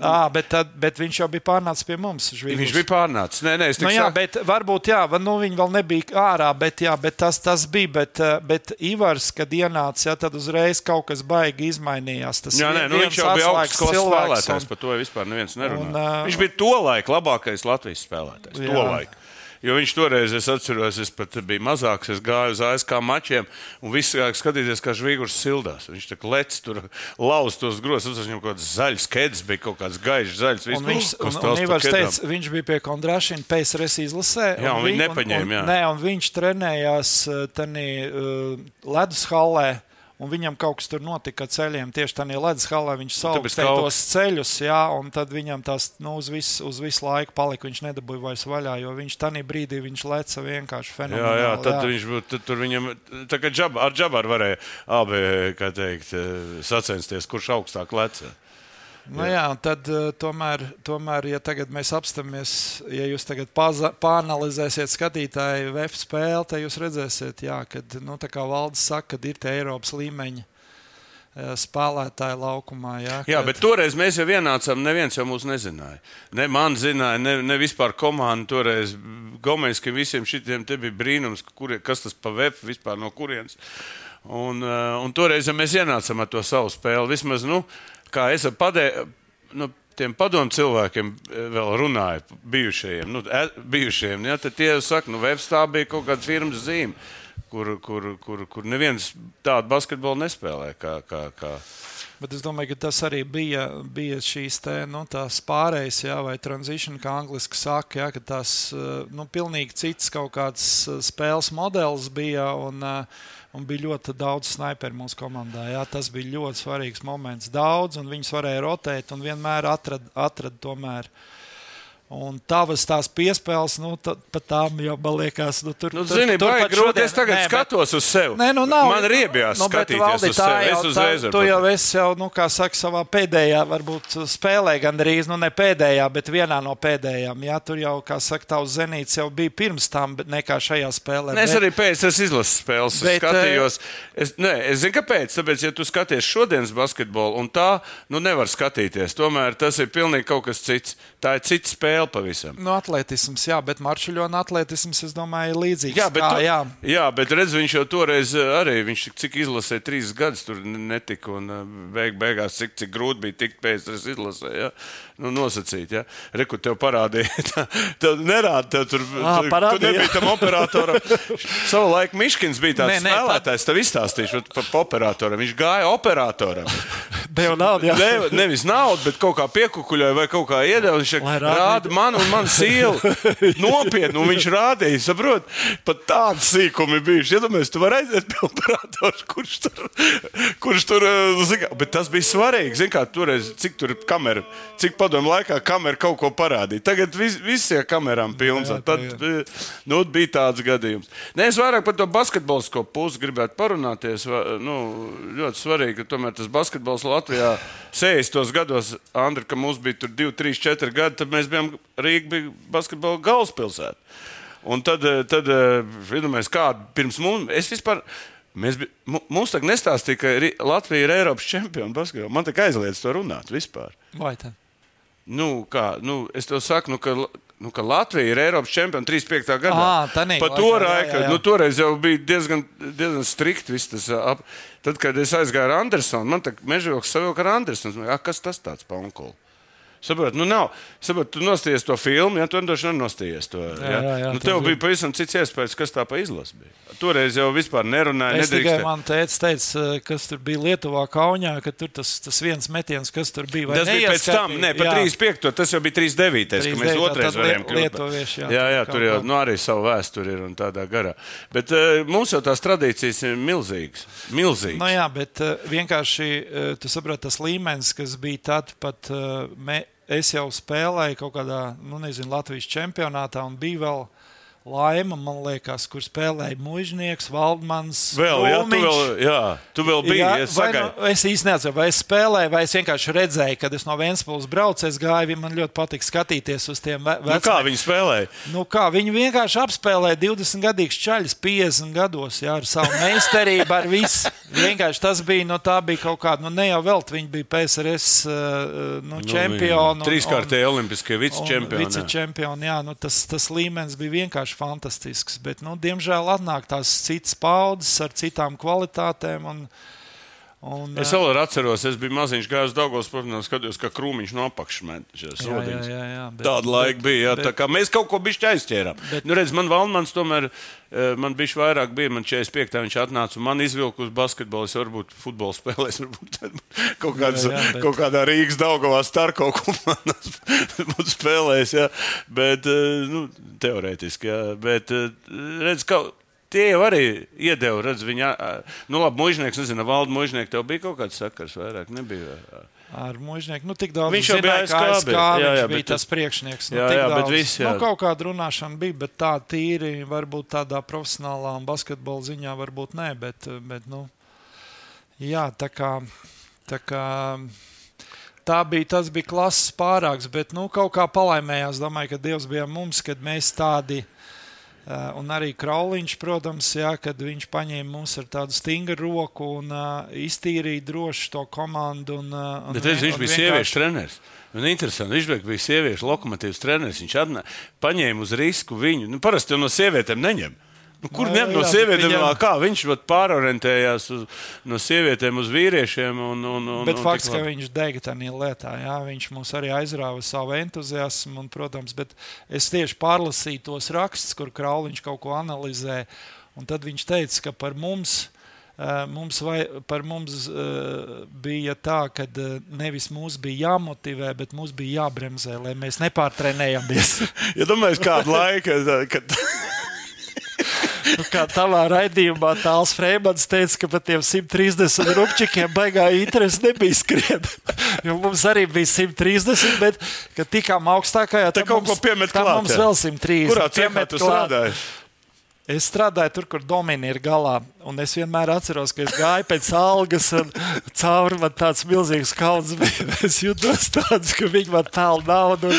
À, bet, tad, bet viņš jau bija pārnācis pie mums. Žvīgus. Viņš bija pārnācis. Nē, nē, nu, jā, bet varbūt jā, nu, viņi vēl nebija ārā, bet, jā, bet tas, tas bija. Bet, bet Ivars, kad ienāca, jā, tad uzreiz kaut kas baigi izmainījās. Tas jā, nē, nu, viņš jau bija augsts spēlētājs, un... par to vispār neviens nerunā. Un, uh... Viņš bija to laiku labākais Latvijas spēlētājs. Jo viņš toreiz, es atceros, es pat biju mazāks, es gāju uz ASK mačiem, un viss gāja skatīties, kā žvīgurs sildās. Viņš tur lec, tur lauz tos grozus, viņam kaut kāds zaļs kedis bija, kaut kāds gaišs zaļs. Un viņš, un, un Ivars teica, viņš bija pie Kondrašina PSRS izlasē. Jā, un, un viņi nepaņēma, un, un, jā. Nē, un viņš trenējās uh, tenī uh, ledus hallē un viņam kaut kas tur notika ceļiem. Tieši tādā ledus halā viņš sauca tos ceļus, jā, un tad viņam tas nu, uz, visu, uz visu laiku palika. Viņš nedabūja vairs vaļā, jo viņš tajā brīdī viņš leca vienkārši fenomenāli. Jā, jā, tad jā. viņš būtu, tur viņam, tā kā džab, ar džabaru varēja abi, kā teikt, sacensties, kurš augstāk leca. Nu, jā, tad uh, tomēr, tomēr, ja tagad mēs apstāmies, ja jūs tagad pāranalizēsiet skatītāju VF spēli, tad jūs redzēsiet, jā, kad, nu, tā kā valdes saka, ka ir tie Eiropas līmeņi uh, spēlētāji laukumā. Jā, kad... jā, bet toreiz mēs jau ienācām, neviens jau mūs nezināja. Ne man zināja, ne, ne vispār komanda toreiz. Gomēs, ka visiem šitiem te bija brīnums, kur, kas tas pa VF vispār no kurienes. Un, uh, un toreiz ja mēs ienācām ar to savu spēli. Vismaz, nu, kā es ar padē, nu, tiem padomu cilvēkiem eh, vēl runāju, bijušajiem, nu, e, bijušajiem ja, tad tie saka, nu, Webstā bija kaut kāda firmas zīme, kur, kur, kur, kur neviens tādu basketbolu nespēlē. Kā, kā, kā. Bet es domāju, ka tas arī bija, bija šīs te, nu, pārējas, jā, vai transition, kā angliski saka, jā, ka tas eh, nu, pilnīgi cits kaut kāds spēles modelis bija. Un, un bija ļoti daudz sniperu mūsu komandā. Jā, tas bija ļoti svarīgs moments. Daudz, un viņus varēja rotēt, un vienmēr atrada atrad tomēr. Un tavas tās piespēles, nu, pat tām jau man liekas, nu, tur nu, zini, tur pat grūti. Es tagad nē, skatos uz sevi. Nē, nu, nav. Man ir riebjās nu, skatīties valdi, uz sevi. Jau, es uzreiz tā, tu jau esi jau, nu, kā saka, savā pēdējā, varbūt spēlē gandrīz, nu, ne pēdējā, bet vienā no pēdējām. Jā, tur jau, kā saka, tavs zenīts jau bija pirms tam, nekā šajā spēlē. Nē, es bet... arī pēc es izlases spēles bet, skatījos. Es, nē, es zinu, kāpēc. Tāpēc, ja tu skaties šodienas basketbolu un tā, nu, nevar skatīties. Tomēr tas ir pilnīgi kaut kas cits. Tā ir cita spēle pavisam. Nu, atletisms, jā, bet maršruļona atletisms, es domāju, ir līdzīgs. Jā, bet, kā, jā. jā, bet redz, viņš jau toreiz arī, viņš cik izlasīja trīs gadus, tur netika, un beig, beigās cik, cik grūti bija tikt pēc tam izlasē, ja? nu, nosacīt, ja? Reku tev parādīja, tā, tev nerāda, tev tur, à, parādīja. tu nebija tam operatoram. Savu laiku Miškins bija tāds nē, nē, spēlētājs, tev izstāstīšu par operatoram, viņš gāja operatoram. Deva naudu, jā. Ne, nevis naudu, bet kaut kā piekukuļoja vai kaut kā iedeva, viņš rāda man un man sievu. Nopietni, un viņš rādīja, saprot, pat tādi sīkumi bijuši. Iedomājieties, tu vari aiziet pie operatora, kurš tur, kurš tur, eh, zin, bet tas bija svarīgi, zin kā toreiz, cik tur kamera, cik padomu laikā kamera kaut ko parādīja. Tagad vis, visiem kamerām pilns, jā, jā, tad jā. Nu, bija tāds gadījums. Nē, es vairāk par to basketbolisko pusi gribētu parunāties. Nu, ļoti svarīgi, ka tomēr tas basketbols Latvijā 60. gados, Andri, ka mums bija tur 2, 3, 4 tad mēs bijām Rīga bija basketbola galvaspilsēta. Un tad, eh, tad eh, iedomājieties, kāda pirms mums, es vispār. Mēs, mums tagad nestāstīja, ka Latvija ir Eiropas čempiona basketbolā. Man tikai aizliedz to runāt vispār. Vai tā? Nu, kā, nu, es tev saku, nu, ka, nu, ka Latvija ir Eiropas čempiona 35. gadā. À, pa to laiku, nu, toreiz jau bija diezgan, diezgan strikti viss tas. Ap, tad, kad es aizgāju ar Andersonu, man tā mežoks savilka ar Andersonu. Kas tas tāds paunkols? Saprotu, nu nav. Saprotu, tu nostājies to filmu, ja tu droši vien nostājies to. Jā, jā, jā, nu, tev bija pavisam cits iespējas, kas tā pa izlasi bija. Toreiz jau vispār nerunāja. Es tikai man teica, teica, kas tur bija Lietuvā, Kaunijā, ka tur tas, tas viens metiens, kas tur bija. Tas bija pēc tam, ne, pa 35. tas jau bija 39. 39 ka mēs otrais varējām kļūt. Jā, jā, jā tur jau nu, arī savu vēsturi ir un tādā garā. Bet uh, mums jau tās tradīcijas ir milzīgas. milzīgas. Nu, jā, bet uh, vienkārši uh, tu saproti tas līmenis, kas bija tad pat. Uh, me, es jau spēlēju kaut kādā, nu, nezinu, Latvijas čempionātā un bija vēl Laima, man liekas, kur spēlēja mužnieks, Valdmans. Vēl, jā, tu vēl, jā, tu vēl biji. Jā, es, nu, es īsti nezinu, vai es spēlēju, vai es vienkārši redzēju, kad es no Vēnspils braucu, es gāju, man ļoti patīk skatīties uz tiem veciem. Nu, kā viņi spēlēja? Nu, kā viņi vienkārši apspēlēja 20 gadīgs čaļus 50 gados, jā, ar savu meistarību, ar visu. Vienkārši tas bija, nu, tā bija kaut kāda, nu, ne jau vēl, viņi bija PSRS uh, nu, nu, čempioni. Trīskārtēji olimpiskie vicečempioni. Vicečempioni, jā, nu, tas, tas līmenis bija vienkārši fantastisks. Bet, nu, diemžēl, atnāk tās citas paudzes ar citām kvalitātēm. Un, Un, es vēl atceros, es biju maziņš gājis Dāngos, protams, skatījos, kā krūmiņš no apakšmēneša. Tāda laika bija. Jā, bet, tā kā mēs kaut ko bišķi aizķērām. Bet, nu, redz, man Valmans tomēr, man bišķi vairāk bija, man 45. viņš atnāca un man izvilka uz basketbolu. Es varbūt futbolu spēlēs, varbūt kaut, kāds, jā, jā, bet... kaut kādā Rīgas Daugavā starp kaut ko man būtu spēlējis. Jā. Bet, nu, teorētiski, jā. Bet, redz, kaut Tie jau arī iedeva, redz, viņa, nu, labi, mūžnieks, nezinu, valda mūžnieks, tev bija kaut kāds sakars vairāk, nebija. Ar mūžnieku, nu, tik daudz viņš jau bija ASK, jā, jā, viņš bija tas priekšnieks. Nu, jā, jā, daudz, bet viss, jā. Nu, kaut kāda runāšana bija, bet tā tīri, varbūt tādā profesionālā un basketbola ziņā varbūt nē, bet, bet nu, jā, tā kā, tā kā, tā bija, tas bija klases pārāks, bet, nu, kaut kā palaimējās, domāju, ka Dievs bija mums, kad mēs tādi, un arī Krauliņš, protams, jā, kad viņš paņēma mums ar tādu stingru roku un uh, iztīrīja droši to komandu. Un, uh, un, Bet es, viņš bija vienkārši... sieviešu treneris. Un interesanti, viņš bija sieviešu lokomotīvas treneris. Viņš atnā, paņēma uz risku viņu. Nu, parasti jau no sievietēm neņem. Nu, kur ņemt no sievietēm? Viņam... Kā viņš pārorientējās uz, no sievietēm uz vīriešiem? Un, un, un, bet un fakts, ka viņš dega tajā lietā, jā, viņš mums arī aizrāva savu entuziasmu. Un, protams, bet es tieši pārlasīju tos rakstus, kur Krauliņš kaut ko analizē. Un tad viņš teica, ka par mums. Uh, mums, vai, par mums uh, bija tā, ka uh, nevis mums bija jāmotivē, bet mums bija jābremzē, lai mēs nepārtrenējamies. ja domājat, kādu laiku, kad Nu, kā tavā raidījumā tāls Freimans teica, ka par tiem 130 rupčikiem baigā interesi nebija skriet. jo mums arī bija 130, bet, kad tikām augstākajā, tad kaut mums, ko piemet klāt. Mums vēl 130. Kurā piemet tu strādāji? Es strādāju tur, kur Domīna ir galā. Un es vienmēr atceros, ka es gāju pēc algas, un cauri man tāds milzīgs kauns bija. Es jutos tāds, ka viņi man pelna naudu.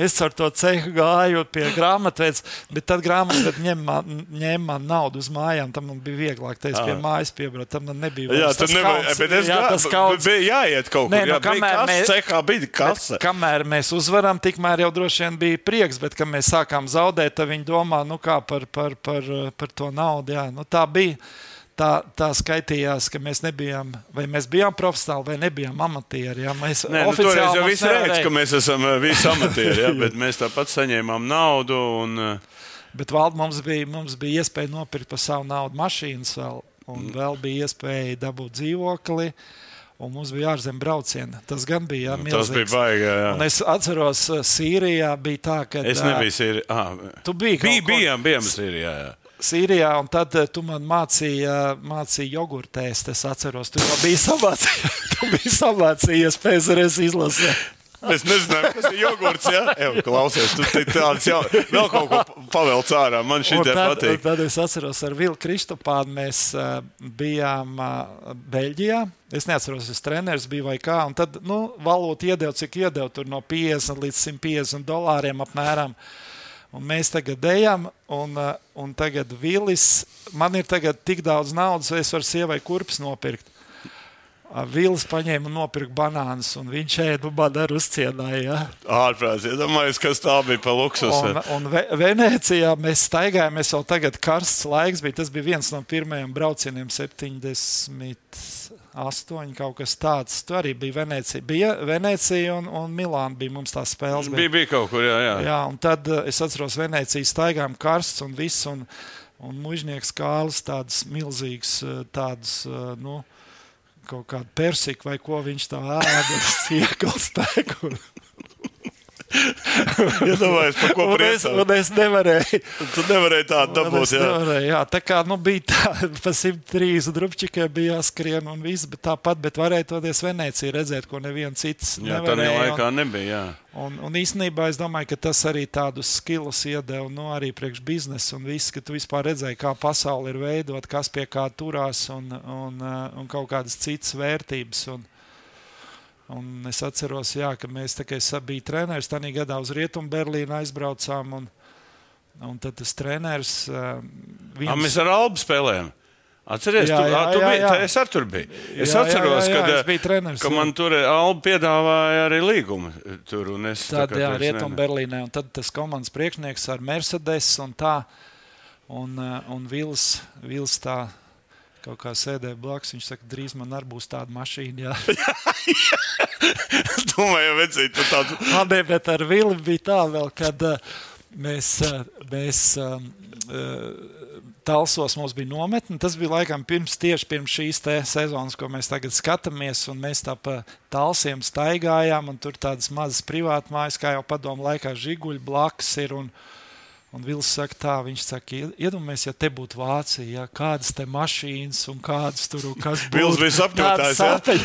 Es ar to cehu gāju pie grāmatvedes, bet tad grāmatvedis ņem man, man naudu uz mājām. Tam man bija vieglāk. Tad es pie mājas piebraucu, tam man nebija Jā, tas nevar, kauns. bet es Jā, tas kauns. bija jāiet kaut kur. Nē, nu, jā, kamēr kasa, mēs- cehā bija kasa. Bet, kamēr mēs uzvaram, tikmēr jau droši vien bija prieks, bet kad mēs sākām zaudēt, tad viņi domā nu, kā par, par, par, par to naudu. Jā. Nu, tā bija. Tā, tā skaitījās, ka mēs nebijām, vai mēs bijām profesionāli, vai nebijām amatieri. Jā. Mēs Nē, nu, jau viss redz, ka mēs esam eh, visi amatieri, ja, bet mēs tāpat saņēmām naudu. Un, eh, Bet valda mums bija, mums bija iespēja nopirkt par savu naudu mašīnas vēl, un vēl bija iespēja dabūt dzīvokli. Un mums bija ārzemju braucieni. Tas gan bija jā, Nu, tas bija milzīgs. baigi. jā, Un jā. es atceros, uh, Sīrijā bija tā, ka. Es nebiju Sīrijā. Ah, Tu biji bija, bijām, bijām Sīrijā. Jā. Sīrijā, un tad eh, tu man mācīji, eh, mācīji jogurtēst. Es atceros, tu jau biji samācījies, tu biji samācījies PSRS izlasē. Es nezinu, kas ir jogurts. Ja? Ev, klausies, tu tāds jau vēl kaut ko pavelc ārā. Man šī un patīk. tad es atceros, ar Vilku Kristopānu mēs uh, bijām uh, Beļģijā. Es neatceros, es treneris biju vai kā. Tad nu, valūta iedeva, cik iedeva tur no 50 līdz 150 dolāriem apmēram. Un mēs tagad ejam, un, uh, un tagad Vilis, man ir tagad tik daudz naudas, es varu sievai kurpes nopirkt. Vils paņēma un nopirka banānus, un viņš ēda un man arī uzcienāja. Ja? Ārprāts, iedomājieties, kas tā bija pa luksusu. Un, un Ve Venecijā mēs staigājām, mēs jau tagad karsts laiks bija. Tas bija viens no pirmajiem braucieniem, 78, kaut kas tāds. Tur arī bija Venecija. Bija Venecija un, un Milāna bija mums tās spēles. Bija, bija kaut kur, jā, jā. Jā, un tad eh, es atceros, Venecijas staigājām karsts un viss. Un, un mužnieks kāls tāds milzīgs, eh, tāds, eh, nu, kaut kāda persika vai ko viņš tā ēda, siekals tēku. Iedomājieties, par ko Un es, priecāt. un es nevarēju. Tu nevarēji tādu Un dabūt. Jā. nevarēju, jā, tā kā nu, bija tā, pa 130 drupčikiem bija jāskrien un viss, bet tāpat, bet varēja toties Venecija redzēt, ko neviens cits Jā, tā nevarēja. laikā nebija. Jā. Un, un īstenībā es domāju, ka tas arī tādus skilus iedeva nu, arī priekš biznesa un viss, ka tu vispār redzēji, kā pasaule ir veidot, kas pie kā turās un, un, un kaut kādas citas vērtības. Un, un es atceros, jā, ka mēs tā es biju treneris, tad gadā uz Rietumu Berlīnu aizbraucām. Un, un tad tas treneris. Uh, Ah, mēs ar Albu spēlējām. Atceries, Jā, tu, jā, tu jā, biji, jā. tā, es tur biju. Es Jā, jā, atceros, jā, jā, kad, es biju treneris, ka jā. man tur Alba piedāvāja arī līgumu. Tur, un es, tā Tad, kā jā, tur es Rietumu ne- Berlīnē, un tad tas komandas priekšnieks ar Mercedes un tā, un, un Vils, Vils tā kaut kā sēdēja blakus. Viņš saka, drīz man arī būs tāda mašīna. Jā, Domāju, vecīt, tu tādu. Man ne, bet ar Vili bija tā vēl, kad uh, mēs, uh, mēs um, uh, Talsos mums bija nometne. Tas bija laikam pirms, tieši pirms šīs sezonas, ko mēs tagad skatāmies. un Mēs tā pa talsiem staigājām, un tur tādas mazas privātmājas, kā jau padomu laikā, žiguļi blakus ir. Un, Un Vils saka, tā, viņš saka, iedomājieties, ja te būtu Vācija, ja, kādas te mašīnas un kādas tur un kas būtu. Vils bija? Tāda sapņa.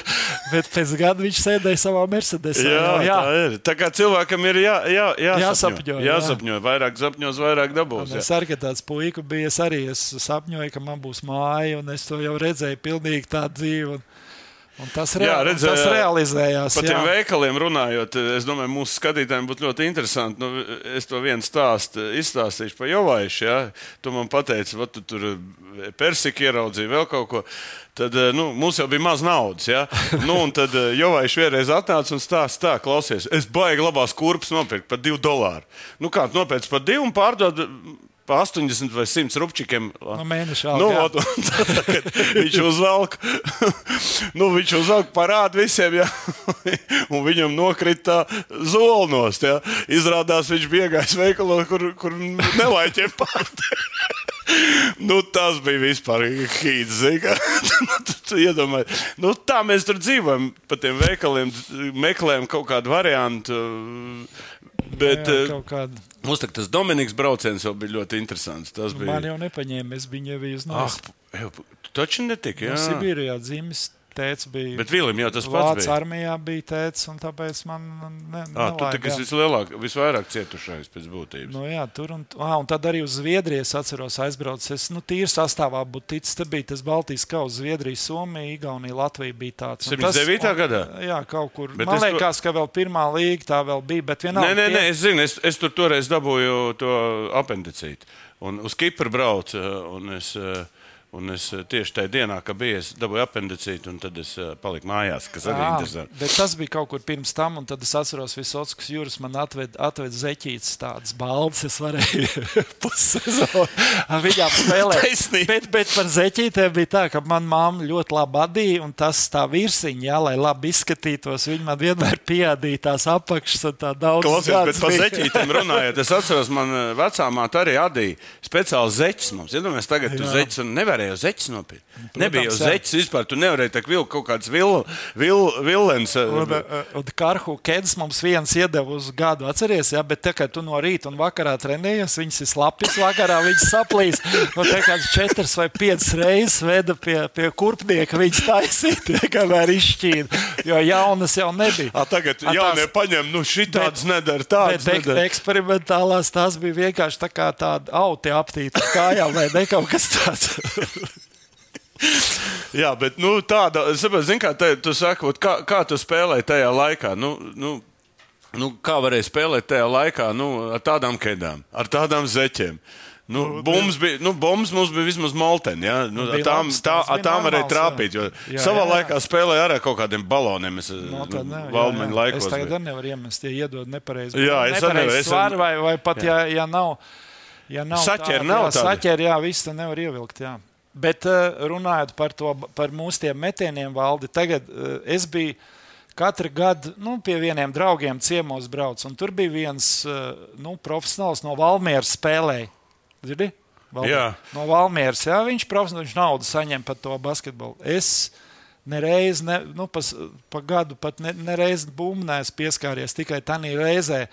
Bet pēc gada viņš sēdēja savā Mercedesā. Jā, jau, jā, tā ir. Tā kā cilvēkam ir jā, jā, jāsapņo. Jāsapņo, jā. jāsapņo. Vairāk sapņos, vairāk dabūs. Es arī, tāds puika bija, es arī es sapņoju, ka man būs māja, un es to jau redzēju, pilnīgi tādu dzīvi. Un, un tas, rea Jā, redzēju, tas jā. realizējās. Par tiem veikaliem runājot, es domāju, mūsu skatītājiem būtu ļoti interesanti. Nu, es to vienu stāstu izstāstīšu par Jovaišu. Ja? Tu man pateici, ka tu tur persika ieraudzīji vēl kaut ko. Tad eh, nu, mums jau bija maz naudas. Ja? Nu, un tad eh, Jovaiš vienreiz atnāca un stāsta, tā, klausies, es baigi labās kurpes nopirkt par 2 dolāru. Nu, kā tu nopērci par 2 un pārdod pa 80 vai 100 rupčikiem? No mēneša Nu, alga, jā. ot, tad, kad viņš uzvelk, nu, viņš uzvelk parādu visiem, ja? un viņam nokrita zolnos. Ja? Izrādās, viņš bija gājis veikalā, kur, kur nelaiķiem pārt. Nu, tas bija vispār hīts. Tu iedomājies, nu, tā mēs tur dzīvojam. Pa tiem veikaliem meklējam kaut kādu variantu. Bet Jā, jā, kaut kāda. Mums tas Dominiks brauciens jau bija ļoti interesants. Tas bija. Man jau nepaņēma, es viņu jau biju Ah, uz ev, tu taču netiki. no Jā, Sibīrijā dzimis tēvs bija. Bet Vilim jau tas pats Vācu bija. armijā bija tēvs, un tāpēc man ne, Ah, tu kas jā. vislielāk, visvairāk cietušais pēc būtības. Nu, jā, tur un, ah, un tad arī uz Zviedriju es atceros, aizbraucu. Es nu, tīri sastāvā būtu ticis. Te bija tas Baltijas kausa, Zviedrija, Somija, Igaunija, Latvija bija tāds. Un tas- 79. gadā? un- Jā, kaut kur. Bet Man es to- liekas, ka vēl pirmā līga tā vēl bija. Bet vienalga. Nē, nē, tie- nē, es zinu, es, es tur toreiz dabūju to apendicītu. Un uz Kipru braucu, un es, eh, un es eh, tieši tajā dienā, kad biju, es dabūju apendicītu, un tad es eh, paliku mājās, kas arī Jā, interesanti. bet tas bija kaut kur pirms tam, un tad es atceros, ka Visotskas jūras man atved, atved zeķītes, tādas baldas. Es varēju pussezonu ar viņām spēlēt. Bet, bet par zeķītēm bija tā, ka manā mamma ļoti labi adīja, un tas tā virsiņa, jā, lai labi izskatītos, viņa man vienmēr piedīja tās apakšas un tā daudz. Klausies, bet par bija. zeķītēm runājot, es atceros, man eh, vecā māte arī adīja speciāli zeķis mums. Iedomājieties, tagad tu zeķis un nevarēja jau zeķis nopirkt. Nebija jau jā. zeķis vispār, tu nevarēji tā vilkt kaut kāds vil, vil, vilens. eh, uh, un karhu ķēdes mums viens iedeva uz gadu, atceries, ja, bet tā kā tu no rīta un vakarā trenējies, viņas ir slapjas, vakarā viņas saplīs. Un tā kā četras vai piecas reizes veda pie, pie kurpnieka, viņas taisīja, kamēr izšķīda, jo jaunas jau nebija. A, tagad A, jaunie tās- paņem, nu šī tādas nedara, Bet tādas ek nedara. eksperimentālās tās bija vienkārši tā kā tāda auti aptīta kājām, vai ne kaut kas tāds. Jā, bet nu, tāda, zini, kā te, tu saki, vot kā, kā tu spēlēji tajā laikā. Nu, nu, nu, kā varēja spēlēt tajā laikā nu, ar tādām ķēdām, ar tādām zeķiem. Nu, bumbas, bija, nu, bumbas mums bija vismaz molteni. Ja? Nu, ar tām, tā, ar tām varēja trāpīt. Jā. Jā, savā jā, jā. laikā spēlēja arī ar kaut kādiem baloniem. Es, No, nu, jā, jā. laikos. Es tagad nevaru iemest, ja iedod nepareizi. Jā, es nevaru, es vai, vai pat, ja, ja nav. Ja nav Saķeri tāda, nav jā, saķeri, jā, viss tā nevar ievilkt. Jā. Bet uh, runājot par, to, par mūsu metieniem, valdi, tagad uh, es biju katru gadu nu, pie vieniem draugiem ciemos brauc, un tur bija viens uh, nu, profesionāls no Valmieras spēlēja. Zini? Valdi? Jā. No Valmieras, jā, viņš profesionāli viņš naudu saņem par to basketbolu. Es nereiz, ne, nu, pas, pa gadu pat ne, nereiz bumbnēs pieskāries tikai tādā reizē.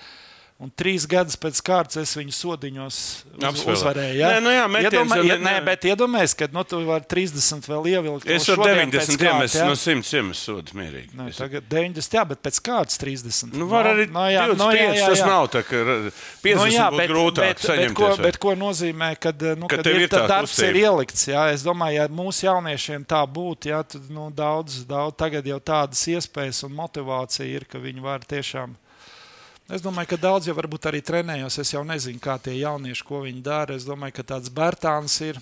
Un trīs gadus pēc kārtas es viņu sodiņos uz, uzvarēju. Ja? Nē, nu jā, metiens Iedomā, jau nē, ne- bet iedomājieties, ka nu, tu vari 30 vēl ievilkt. Es šodien 90 pēc kārtas, iemesu ja? no 100 iemesu sodu mierīgi. Nē, Es- tagad 90, jā, bet pēc kārtas 30. Nu, var arī no, jā, 25, no, jā, jā, tas jā. nav tā, ka ra- 50 Nu, jā, būtu grūtāk bet, bet, saņemties. ko, vai? bet ko nozīmē, kad, nu, Ka kad tev ir, tā darbs kustība. ir ielikts? Jā, es domāju, ja mūsu jauniešiem tā būtu, jā, tad nu, daudz, daudz tagad jau tādas iespējas un motivācija ir, ka viņi var tiešām. Es domāju, ka daudz jau varbūt arī trenējos. Es jau nezinu, kā tie jaunieši, ko viņi dara. Es domāju, ka tāds Bērtāns ir.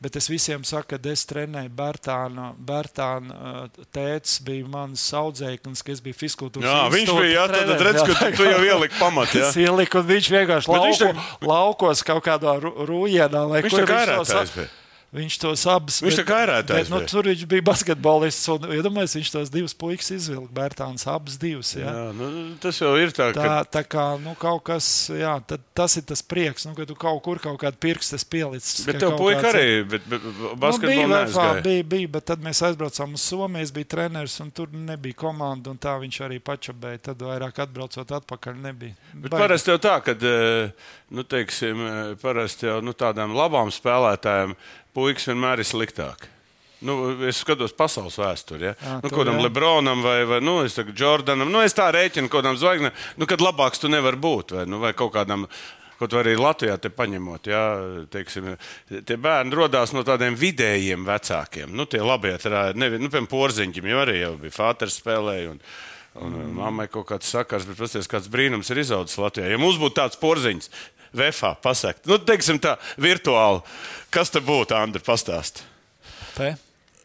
Bet es visiem saku, ka es trenēju Bērtānu. Bērtāna tēvs bija mans audzēknis, kas bija fiskultūras. Jā, viņš bija, jā, tad, tad redz, ka tu, jau ieliki pamatu. Es ieliku, un viņš vienkārši Bet viņš lauko, tā- laukos kaut kādā rūjienā. vai Viņš tā kā ab- bija. Viņš tos abus Viņš tā kā ērētājs bet, nu, bija. Tur viņš bija basketbolists. Un, iedomājieties, viņš tos divus puikas izvilka. Bērtāns abus divus. Jā. Jā, nu, tas jau ir tā, Tā, ka tā kā nu, kaut kas, jā, tad, tas ir tas prieks, nu, ka tu kaut kur kaut kādu pirkstu pielicis. Bet tev puika kāds- arī, bet, bet Nu, basketbolu bija, neaizgāja. bija, bija, bet tad mēs aizbraucām uz Somiju. Es biju treneris, un tur nebija komanda. un Tā viņš arī pačabēja. Tad vairāk atbraucot atpakaļ nebija. Bet Baigi. parasti jau tā, ka nu, teiksim, eh, parasti jau nu, tādām labām spēlētājām puikas vienmēr ir sliktāk. Nu, es skatos pasaules vēsturi. Ja? Jā, Nu, kādam. Lebronam vai, vai nu, Jordanam, nu, es tā rēķinu, kādam zvaigznēm, nu, kad labāks tu nevari būt. Vai, nu, vai kaut kādam, kaut arī Latvijā te paņemot, ja, teiksim, tie bērni radās no tādiem vidējiem vecākiem. Nu, tie labie, tā, nevi, nu, piemēram, porziņķim jau arī jau bija Fāters spēlēja. Un, Un mm. mammai kaut kāds sakars, bet pasties, kāds brīnums ir izaudzis Latvijā. Ja mums būtu tāds porziņš, VFā pasakt, nu, teiksim tā, virtuāli, kas te būtu, Andri, pastāst? Te?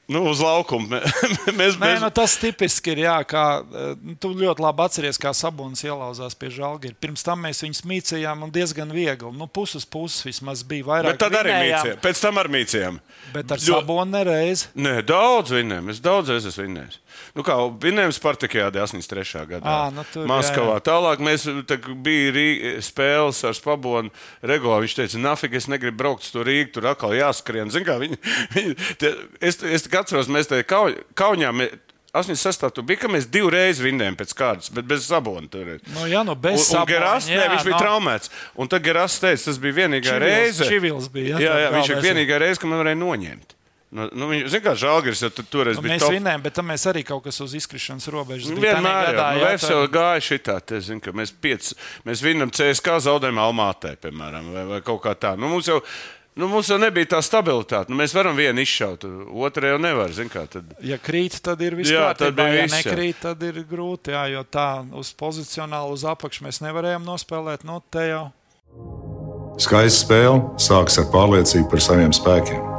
Nu, uz laukuma. mēs, Nē, mēs, nu, tas tipiski ir. Jā, kā, eh, nu, tu ļoti labi atceries, kā Sabonis ielauzās pie žāģa. Pirms tam mēs viņus mīcējām un diezgan viegli. Nu, puses puses vismaz bija vairāk. bet tad arī mīcījām. Pēc tam arī mīcījām. Bet ar Jo- Sabonu nereiz. Nē, daudz vinnēm. Es daudz esmu vinnējis. Nu, kā vinnējām Spartakijādi 83. gadā. Ā, nu tur, Maskavā. jā, jā. Tālāk mēs tā, bija Rī, spēles ar Spabonu regulāri. Viņš teica, nafik, es negribu braukt uz to Rīgu, tur atkal jāskrien. Zin, kā, viņi, viņi, te, es, es tikai atceros, mēs te kau, Kaunijā. Mē, 86. tur bija, ka mēs divreiz vinnējām pēc kārtas, bet bez sabona. Tur. Nu, jā, nu, bez un Geras, Sabona, nē, jā, viņš bija nu. traumēts. Un tad Geras teica, tas bija vienīgā Čivils- reize. Čivils bija, jā, jā, jā viņš galvenais. vienīgā reize, kad man varēja noņemt. Nu, nu, viņi, zin, kā Žalgiris jau tur, toreiz Nu, bija mēs top. vinējām, bet tam mēs arī kaut kas uz izkrišanas robežas. Nu, Vienmēr gadā, jau jā, Vēfs tā- jau gāja šitā. te zini, ka Mēs, piec, mēs vinam CSK zaudējumu Almātē, piemēram, vai, vai kaut kā tā. Nu, mums, jau, nu, mums jau nebija tā stabilitāte. Nu, mēs varam vienu izšaut, otru jau nevar. zini Kā, tad, Ja krīt, tad ir viss Jā, tad bija ja viss, jā. nekrīt, tad ir grūti. Jā, jo tā uz pozicionāli uz apakšu mēs nevarējām nospēlēt. Nu, Skaista spēle sākas ar pārliecību par saviem spēkiem.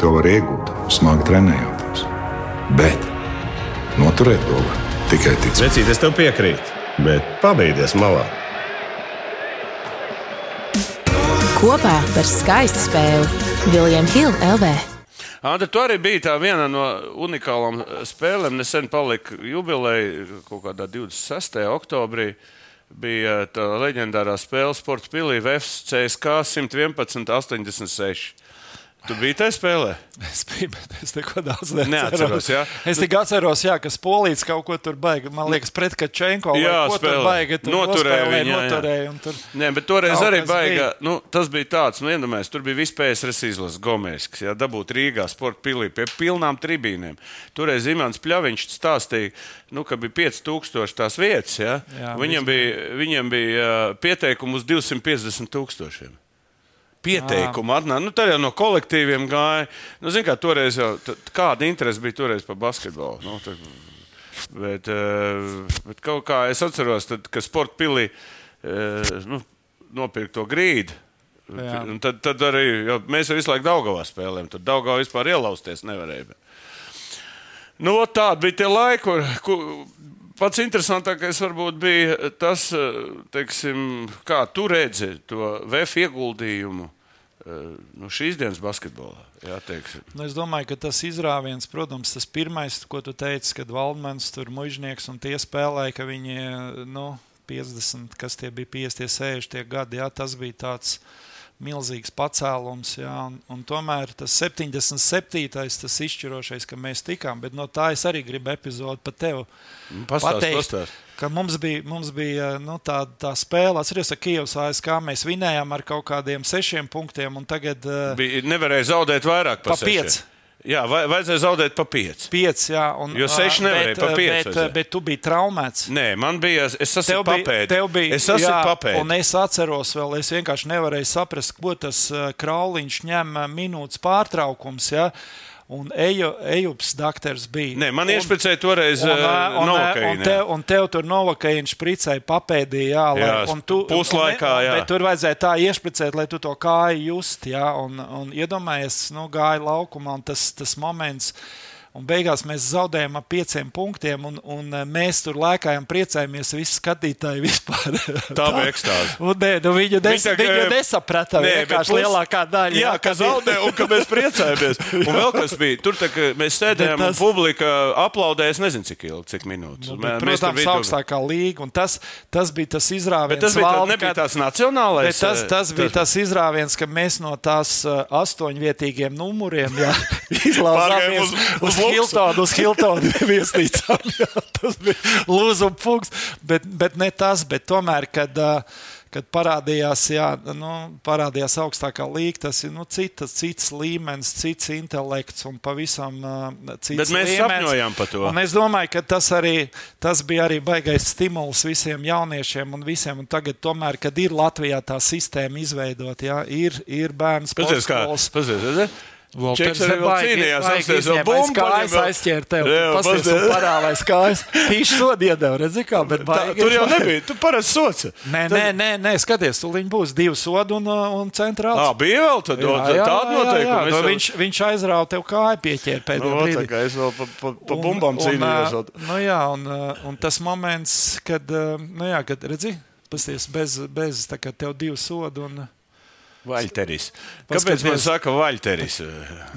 To var iegūt, smagi trenējoties. Bet noturēt to var tikai ticēt. Vecīt, es tev piekrītu, bet pabeigties malā. Kopā par skaistu spēli Viljams Hilde LV. Anta, tu arī biji tā viena no unikālām spēlēm. Nesen palika jubileja kaut kādā 26. oktobrī. Bija tā leģendārā spēle Sports Pilī VFS CSK 111, 86. Tu biji tajā spēlē? es biju, bet es neko daudz Neatceros, jā. Es tikai atceros, jā, ka Polīts kaut ko tur baigi. Man liekas, pret Kačenko Jā, spēlē. baigi. Tur Noturēja viņu, noturēja, Tur... Nē, bet toreiz arī baigā. Nu, tas bija tāds, nu, iedomājieties, tur bija vispār izlases Gomēsks, jā, dabūt Rīgā sporta pilī pie pilnām tribīnēm. Toreiz Imants Pļaviņš stāstīja, nu, ka bija 5000 tās vietas, jā. Jā, viņam, bija, viņam bija pieteikumu uz 250 tūkstošiem. Pieteikumu atnāca. Nu, tā jau no kolektīviem gāja. Nu, Ziniet, kā toreiz jau kāda interese bija toreiz par basketbolu. Nu, tā, Bet, eh, bet kaut kā es atceros, tad, ka sporta pilī eh, nu, nopirka to grīdu. Tad, tad arī mēs jau visu laiku Daugavā spēlējām. Tur Daugavā vispār ielausties nevarēja. Nu, tāda bija tie laiki, kur pats interesantākais varbūt bija tas, eh, teiksim, kā tu redzi to VF ieguldījumu eh, nu, šīs dienas basketbolā. Jā, teiksim. Nu, es domāju, ka tas izrāviens, protams, tas pirmais, ko tu teici, kad Valdmans tur mužnieks un tie spēlēja, ka viņi, nu, 50, kas tie bija 50, 60 gadi, jā, tas bija tāds milzīgs pacēlums, jā, un, un tomēr tas 77. tas izšķirošais, ka mēs tikām, bet no tā es arī gribu epizodu par tevi Pastāst, pateikt, pastāst. ka mums bija, mums bija nu, tā, tā spēle, atceries, ar Kijavas ASK mēs vinējām ar kaut kādiem sešiem punktiem, un tagad uh, Bija, nevarēja zaudēt vairāk Pa par sešiem. Jā, vai, vajadzēja zaudēt pa pieci. pieci, jā, un, Jo seši nevarēja, bet, pa pieci Bet, vajadzēja. bet tu biji traumēts. Nē, man bija. Es esmu papēdis. tev bija, es esmu jā, papēdis. un es atceros, vēl es vienkārši nevarēju saprast, ko tas krauliņš ņem minūtes pārtraukums. Ja? Un Eju, Ejups doktors bija. Nē, man iešpricēja toreiz Un, ā, un, ā, un, tev, un tev tur novakaīna špricēja papēdīja, jā, lai, Jā, un tu, puslaikā, un, jā. Bet tur vajadzēja tā iešpricēt, lai tu to kāju just, jā, un, un iedomājies, nu, gāja laukumā, un tas, tas moments, un beigās mēs zaudējām ar pieciem punktiem, un, un ā, mēs tur lēkājām, priecājamies, visi skatītāji vispār. Tā bija ekstāze. Nē, nu, viņu, nes, Viņa viņu eh, nesaprata, Nē, vienkārši plus- lielākā daļa. Jā, ka kad- zaudē un ka mēs priecājamies. Un vēl kas bija, tur tā, ka mēs sēdējām tas... un publika aplaudēja, es nezinu, cik ilgi, cik minūtes. Nu, Mē- protams, vidū- augstākā līga, un tas, tas bija tas izrāviens. Bet tas bija, Valdi, nebija tāds nacionālais. Tas, eh, tas bija tas izrāviens, ka mēs no tās astoņvietīgiem numuriem jā, izlauzāmies uz uz Hiltonu, uz Hiltonu viesnīcām. Jā, tas bija lūzuma punkts, bet, bet ne tas, bet tomēr, kad, kad parādījās, jā, nu, parādījās augstākā līga, tas ir nu, citas, cits līmenis, cits intelekts un pavisam cits Bet mēs līmenis. sapņojām par to. Un es domāju, ka tas, arī, tas bija arī baisais stimuls visiem jauniešiem un visiem. Un tagad, tomēr, kad ir Latvijā tā sistēma izveidota, ja, ir, ir bērns, Pazies, kā. Pazies, redzēji? Valters baigi apsties vēl izņēma, bumbu aizķēra tev. Pasties, un parālais kājas. Tīši sodi iedeva, redzi kā, bet baigi. tur jau nebija. Tu parasti soci. Nē, nē, nē, nē, skaties, tu viņi būs divi sodi un, uh, un centrāls. Ah, bija vēl tad, jā, jā, tāda noteikuma. Jau- viņš, viņš aizrāva tev kāju pieķēra Nu, brīdī. tā kā es vēl pa, pa, pa bumbām cīnījos. ā, Nu, jā, un, ā, un tas moments, kad, ā, nu, jā, kad redzi, pasties, bez, bez tā kā tev divi sodi. Un, Vaļteris. Kāpēc man saka vaļteris?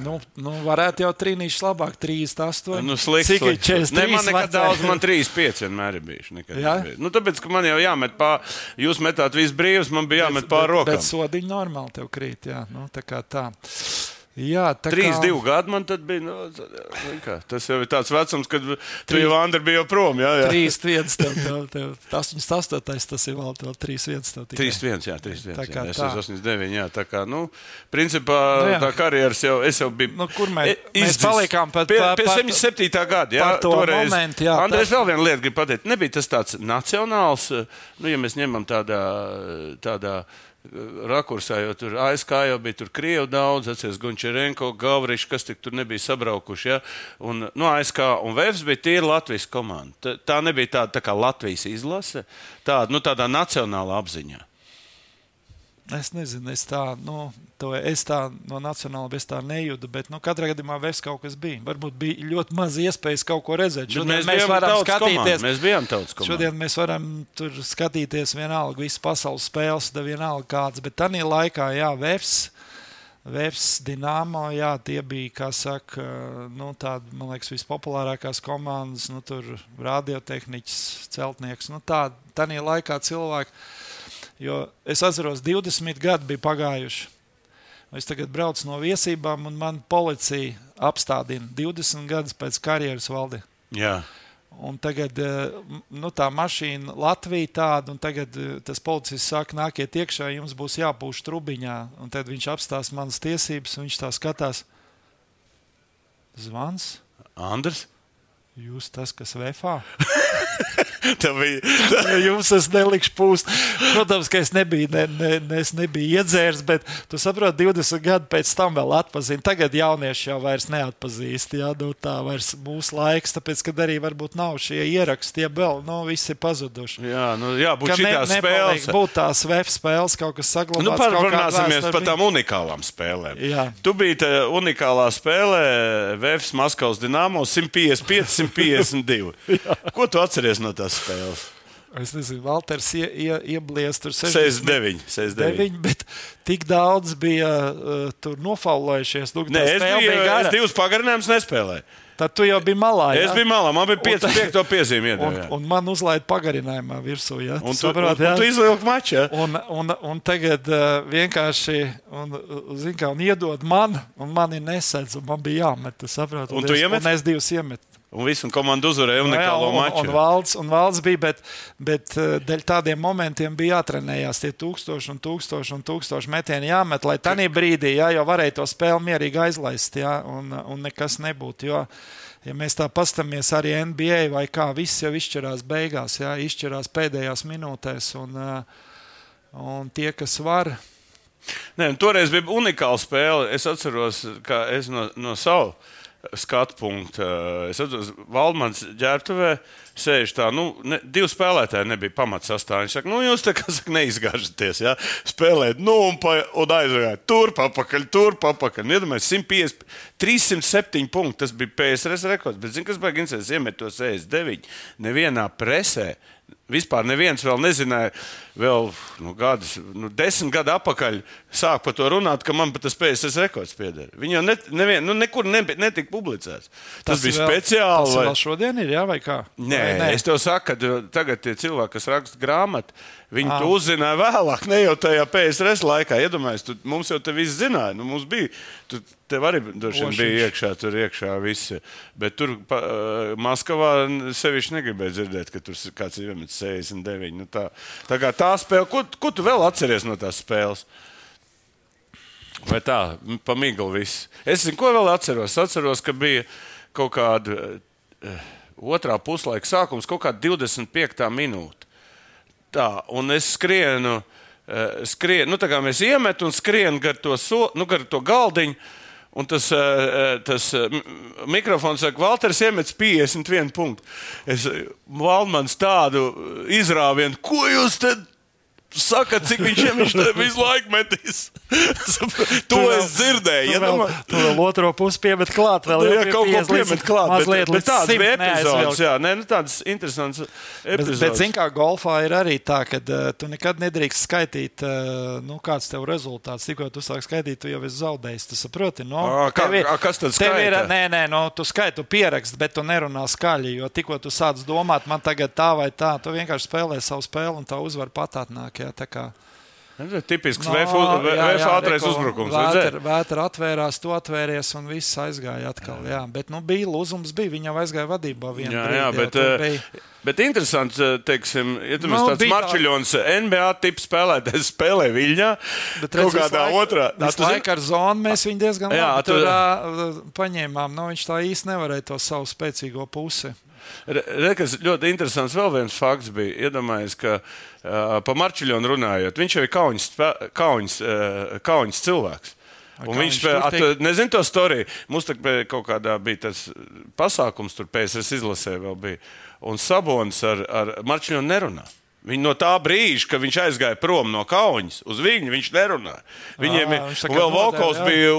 nu, nu, varētu jau trīnīši labāk, 38. Nu, slikts, Cik ir slikts. 43? Ne, man nekad daudz, man 3, 5 vienmēr ir bijuši. nekad Jā? nebija. Nu, tāpēc, ka man jau jāmet pāri, jūs metāt visu brīvus, man bija jāmet pāri Bet rokām. sodiņi normāli tev krīt, jā, nu, tā kā tā. Jā, Trīs, kā... divi gadi man bija. Nu, kā, tas jau ir tāds vecums, kad jau Andri bija prom. Jā, jā. Trīs, viens, tev, tev, tev, tas, tas, tas, tas ir vēl, vēl trīs, viens. Trīs, viens, jā, trīs, viens. Tā kā jā, tā. Es esmu 89, jā, tā kā, nu, principā nu, jā. tā karjeras jau, es jau biju. Nu, kur mēs, e, mēs palikām pēc, pie, pie 77. gada, jā, toreiz. Momentu, jā, Andrēs tā... vēl vienu lietu grib pateikt. Nebija tas tāds nacionāls, nu, ja mēs ņemam tādā, tādā rakursā, jo tur ASK jau bija tur Krievu daudz, atceries Gunčerenko, Gavrišs, kas tur nebija sabraukuši. Ja? Un, nu, ASK un Vēfs bija tīra Latvijas komanda. Tā, tā nebija tāda tā kā Latvijas izlase, tāda, nu, tādā nacionālā apziņā. Es nezinu, es tā, nu, to, es tā no nacionāla bez tā nejūtu, bet nu, katrā gadījumā vēl kaut kas bija. Varbūt bija ļoti maz iespējas kaut ko redzēt. Šodien mēs, mēs varam skatīties, komanda. mēs bijām tautas komanda. Šodien mēs varam tur skatīties vienalga visas pasaules spēles, da vienalga kāds, bet tajā laikā, jā, Vēfs. Vēfs, Dienāmo, jā, tie bija, kā saka, nu, tādi, man liekas, vispopulārākās komandas, nu, tur radiotehniķis, celtnieks, nu, tādi, tajā laikā cilvēki Jo es atceros, 20 gadi bija pagājuši. Es tagad braucu no viesībām, un man policija apstādina 20 gadus pēc karjeras valdi. Jā. Un tagad eh, nu, tā mašīna Latvija tāda, un tagad eh, tas policists saka, nāciet iekšā, jums būs jāpūš trubiņā. Un tad viņš apstās manas tiesības, un viņš tā skatās. Zvans. Andrs. Jūs tas, kas vefā? Tā bija. Tā... Jums tas nelikšu pūst. Protams, ka es nebiju, ne, ne, ne, es nebiju iedzērs, bet tu saproti, 20 gadu pēc tam vēl atpazīst. Tagad jaunieši jau vairs neatpazīst. Jā, nu, tā vairs mūsu laiks, tāpēc, kad arī varbūt nav šie ieraksti, ja vēl, nu, viss ir pazuduši. Jā, nu, jā būt ne, spēles. Būt tās web spēles, kaut kas saglabāts. Nu, parunāsimies par tām unikālām spēlēm. Jā. Tu biji unikālā spēlē Vēfs Maskavas Dinamo 155, 152. Ko tu atceries no tās spēles? Es nezinu, Valters ie, ie, ieblies tur 69, 69. bet tik daudz bija uh, tur nofaulējušies. Nu, Nē, es biju, es divus pagarinājumus nespēlēju. Tad tu jau biji malā. Jā? Es biju malā, man bija 5 piekto piezīme. Un, un man uzlaida pagarinājumā virsū. Ja? Un tu, saprot, un, un tu izvilki maču. Ja? Un, un, un tagad uh, vienkārši un, zin, kā, un iedod man, un mani nesedz, un man bija jāmet. Saprot, un, un, tu es, un es divus iemetu. Un visu komanda uzvarēja unikālo un, maču. Un, un, valds, un valds bija, bet, bet eh, dēļ tādiem momentiem bija jātrenējās tie tūkstoši un tūkstoši un tūkstoši metieni jāmet, lai tajā brīdī, jā, jau varēja to spēli mierīgi aizlaist, jā, un, un nekas nebūtu. Jo, ja mēs tā paskatāmies arī NBA, vai kā viss jau izšķirās beigās, jā, izšķirās pēdējās minūtēs, un, eh, un tie, kas var. Nē, toreiz bija unikāla spēle. Es atceros, ka es no, no savu skatu punktu. Es atceros, Valdmans ģērbtuvē sēž tā, nu, ne, divi spēlētāji nebija pamats sastāvā. Viņš saka, nu, jūs tā kā saka, neizgāžaties, ja? spēlēt, nu, un, pa, un aizgājāt turp, apakaļ, turp, apakaļ. Iedomājieties, 150, 307 punkti, tas bija PSRS rekords, bet, zini, kas beigas, es iemetu to 69 nevienā presē. Vispār neviens vēl nezināja, vēl nu, gadus, nu, desmit gadu atpakaļ sāk par to runāt, ka man pat tas PSS rekords pieder. Viņi jau ne, nevien, nu, nekur ne, netika publicēts. Tas, tas bija vēl, speciāli. Tas vai... vēl šodien ir, jā, vai kā? Nē, vai nē? es tev saku, ka tagad tie cilvēki, kas raksta grāmatu, Viņi ah. to uzzināja vēlāk, ne jau tajā PSRS laikā. Iedomājieties, tu, mums jau te viss zināja. Nu, mums bija, tu, tev arī bija iekšā, tur iekšā viss. Bet tur pa, uh, Maskavā sevišķi negribēja dzirdēt, ka tur kāds ir iemetis 69. Nu, tā, tā tā spēle, ko, ko tu vēl atceries no tās spēles? Vai tā, pa miglu viss. Es zinu, ko vēl atceros. Atceros, ka bija kaut kāda uh, otrā puslaika sākums, kaut kāda 25. minūte. Tā, un es skrienu, eh, skrienu nu, tā kā mēs iemetam un skrienu gar to, so, nu, gar to galdiņu. Un tas, eh, eh, tas mikrofons saka, Valters iemetis 51 punktu. Es Valmans tādu izrāvienu, ko jūs te Saka, cik viņš ir visu laiku metis. to tu es dzirdēju. Ja vēl, tu vēl otro pusi piemet klāt. Vēl jā, kaut ko piemet klāt. Mazliet bet, bet tāds bija epizodes. Jā, nē, nu tāds interesants epizodes. Bet, bet zin kā, golfā ir arī tā, ka uh, tu nekad nedrīkst skaitīt, uh, nu, kāds tev rezultāts. Tikko tu sāk skaitīt, tu jau esi zaudējis. Tu saproti, no? Nu? A, kā, ir, a, kas tad skaita? Ir, nē, nē, no, tu skaitu pierakst, bet tu nerunā skaļi, jo tikko tu sāc domāt, man tagad tā vai tā, tu vienkārši spēlē savu spēli un tā uzvar pat kā, Tipisks VF ātrais uzbrukums. Vētra, vētra atvērās, to atvērties un viss aizgāja atkal. Jā. Jā. Bet nu, bija lūzums, bija viņa aizgāja vadībā. Jā, brīdi, jā, bet, jā, bija... bet interesants, teiksim, ja tu no, tāds Marčuļons, tā... NBA tips spēlētājs spēlē Viļņā, bet kaut kādā laik, otrā. Tas laik ar zonu mēs viņu diezgan jā, labi tu... tur uh, paņēmām. Nu, viņš tā īsti nevarēja to savu spēcīgo pusi. Rekas ļoti interesants vēl viens fakts bija. Iedomājieties, ka par Marčiļonu runājot, viņš jau ir kauņas, kauņas, uh, kauņas cilvēks. Un viņš spēlēja, nezinu to storiju. Mums tā kaut kādā bija tas pasākums, tur PSRS izlasē vēl bija. Un Sabons ar, ar Marčiņu nerunā. Viņi no tā brīža, kad viņš aizgāja prom no kaujas, uz viņu viņš nerunāja. Viņiem à, viņš vēl Volkovs bija,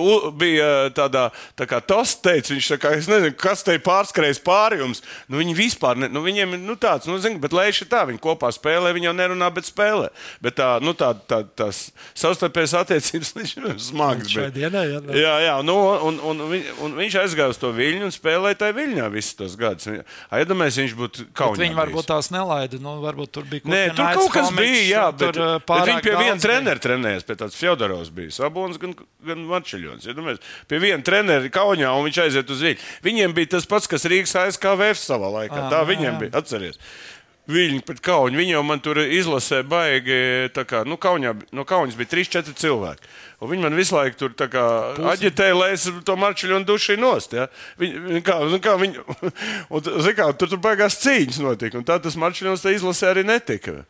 bija tādā tā kā tas teica, viņš kā, es nezinu, kas te pārskrējas pāri jums. Nu, viņi vispār, ne, nu, viņiem ir nu, tāds, nu, zin, bet lēši tā, viņi kopā spēlē, viņi jau nerunā, bet spēlē. Bet tā, nu, tā, tā, tās savstarpējas attiecības smagas. Bet, dienā, jā, jā. jā, jā, nu, un, un, un, un viņš aizgāja uz to viļņu un spēlēja tajā viļņā visus tos gadus. Iedomājieties, viņš būtu kaut kā. Viņi varbūt tās nelaida, nu, varbūt tur bija. Nē, tur kaut kas komiks, bija, jā, bet, bet viņi pie viena trenera trenējās. Pie tādas Fjodorovs bija Sabons, gan, gan Marčeļons. Ja, domājies, pie viena trenera Kaunijā un viņš aiziet uz viņu. Viņiem bija tas pats, kas Rīgas ASKVF savā laikā. Tā viņiem bija, atceries. Viņi pret Kaunu. Viņi jau man tur izlasē baigi. Kā, nu, Kaunijā, no Kaunas bija 3-4 cilvēki. Un viņi man visu laiku tur kā, aģitēja, lai es to marčuļu un dušu nost. Ja? Viņi, kā, kā viņi, un, kā, tur tur baigās cīņas notika. Un tā tas marčuļos izlasē arī netika.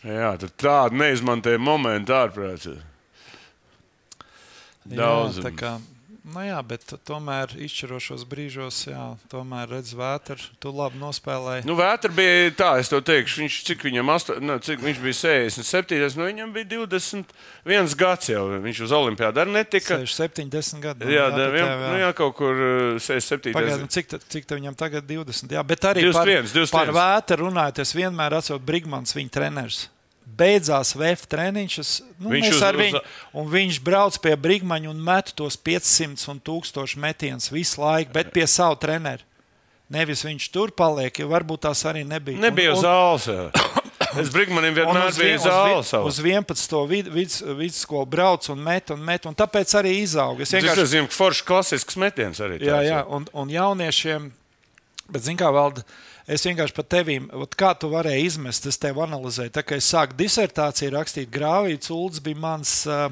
Jā, tāda neizmantoja momentu ārprātā. Daudz. Jā, tā kā Nu jā, bet tomēr izšķirošos brīžos, jā, tomēr redz vētru. Tu labi nospēlēji. Nu, vētra bija tā, es to teikšu. Viņš, cik viņam asto, nu, cik viņš bija 67, nu viņam bija 21 gads jau. Viņš uz olimpiādu arī netika. 70 gadi. Jā, jā, vien, jā. Nu, jā, kaut kur 67. Pagaid, nu, cik, cik tā viņam tagad 20? Jā, bet arī 21, par, 21. par vētru runājot, es vienmēr atceros Brigmans, viņa treneris beidzās VF treniņš. Nu, viņš, uz, viņu, uz... viņš brauc pie Brīsmaņa un met tos 500 un 1000 metienus visu laiku, bet pie savu treneru. Nevis viņš tur paliek, jo varbūt tās arī nebija. Nebija uz zāles. Es Brīsmanim vienmēr biju zāles. Uz 11. Vid, vid, vidusskolu brauc un met un met, un tāpēc arī izauga. Es vienkārši zinu, ka foršs klasisks metiens arī. Jā, jā, un, un jauniešiem, bet zin kā valda Es vienkārši par tevīm, kā tu varēji izmest, es tevi analizēju. Tā kā es sāku disertāciju rakstīt, Grāvīts Ulds bija mans uh,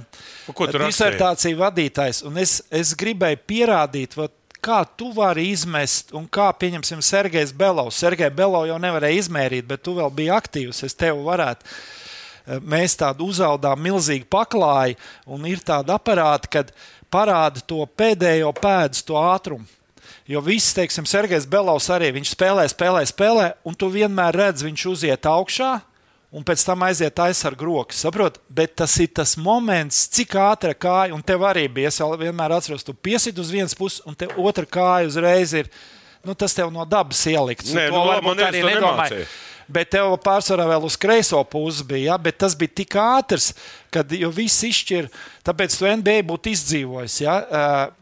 disertāciju vadītājs. Un es, es gribēju pierādīt, vat, kā tu vari izmest, un kā, pieņemsim, Sergejs Belovs. Sergejs Belovs jau nevarēja izmērīt, bet tu vēl biji aktīvs. Es tevi varētu. Mēs tādu uzaudām milzīgu paklāju, un ir tāda aparāta, kad parāda to pēdējo pēdas, to ātrumu. Jo viss, teiksim, Sergejs Belovs arī viņš spēlē, spēlē, spēlē, un tu vienmēr redz, viņš uziet augšā. Un pēc tam aiziet aizsargu rokas. Saprot? Bet tas ir tas moments, cik ātri kāja, un tev arī bija. Es vienmēr atceros, tu piesit uz vienas puses, un te otra kāja uzreiz ir. Nu, tas tev no dabas ielikts. Nē, nu, man arī nedomāja. Nemācīja bet tev pārsvarā vēl uz kreiso pusi bija. Ja? Bet tas bija tik ātrs, kad viss izšķir. Tāpēc tu NBA būtu izdzīvojis. Ja?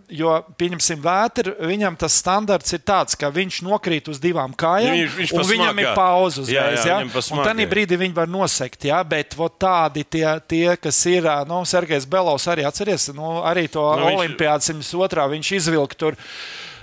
Jo, pieņemsim, vētru, viņam tas standarts ir tāds, ka viņš nokrīt uz divām kājām, viņš, viņš un viņam ir pauze uzreiz. Jā, jā, ja? Un tajā brīdī viņi var nosekt. Ja? Bet vot, tādi tie, tie, kas ir, nu, Sergejs Belovs arī atceries, nu, arī to nu, Olimpiādu 102. viņš izvilka tur.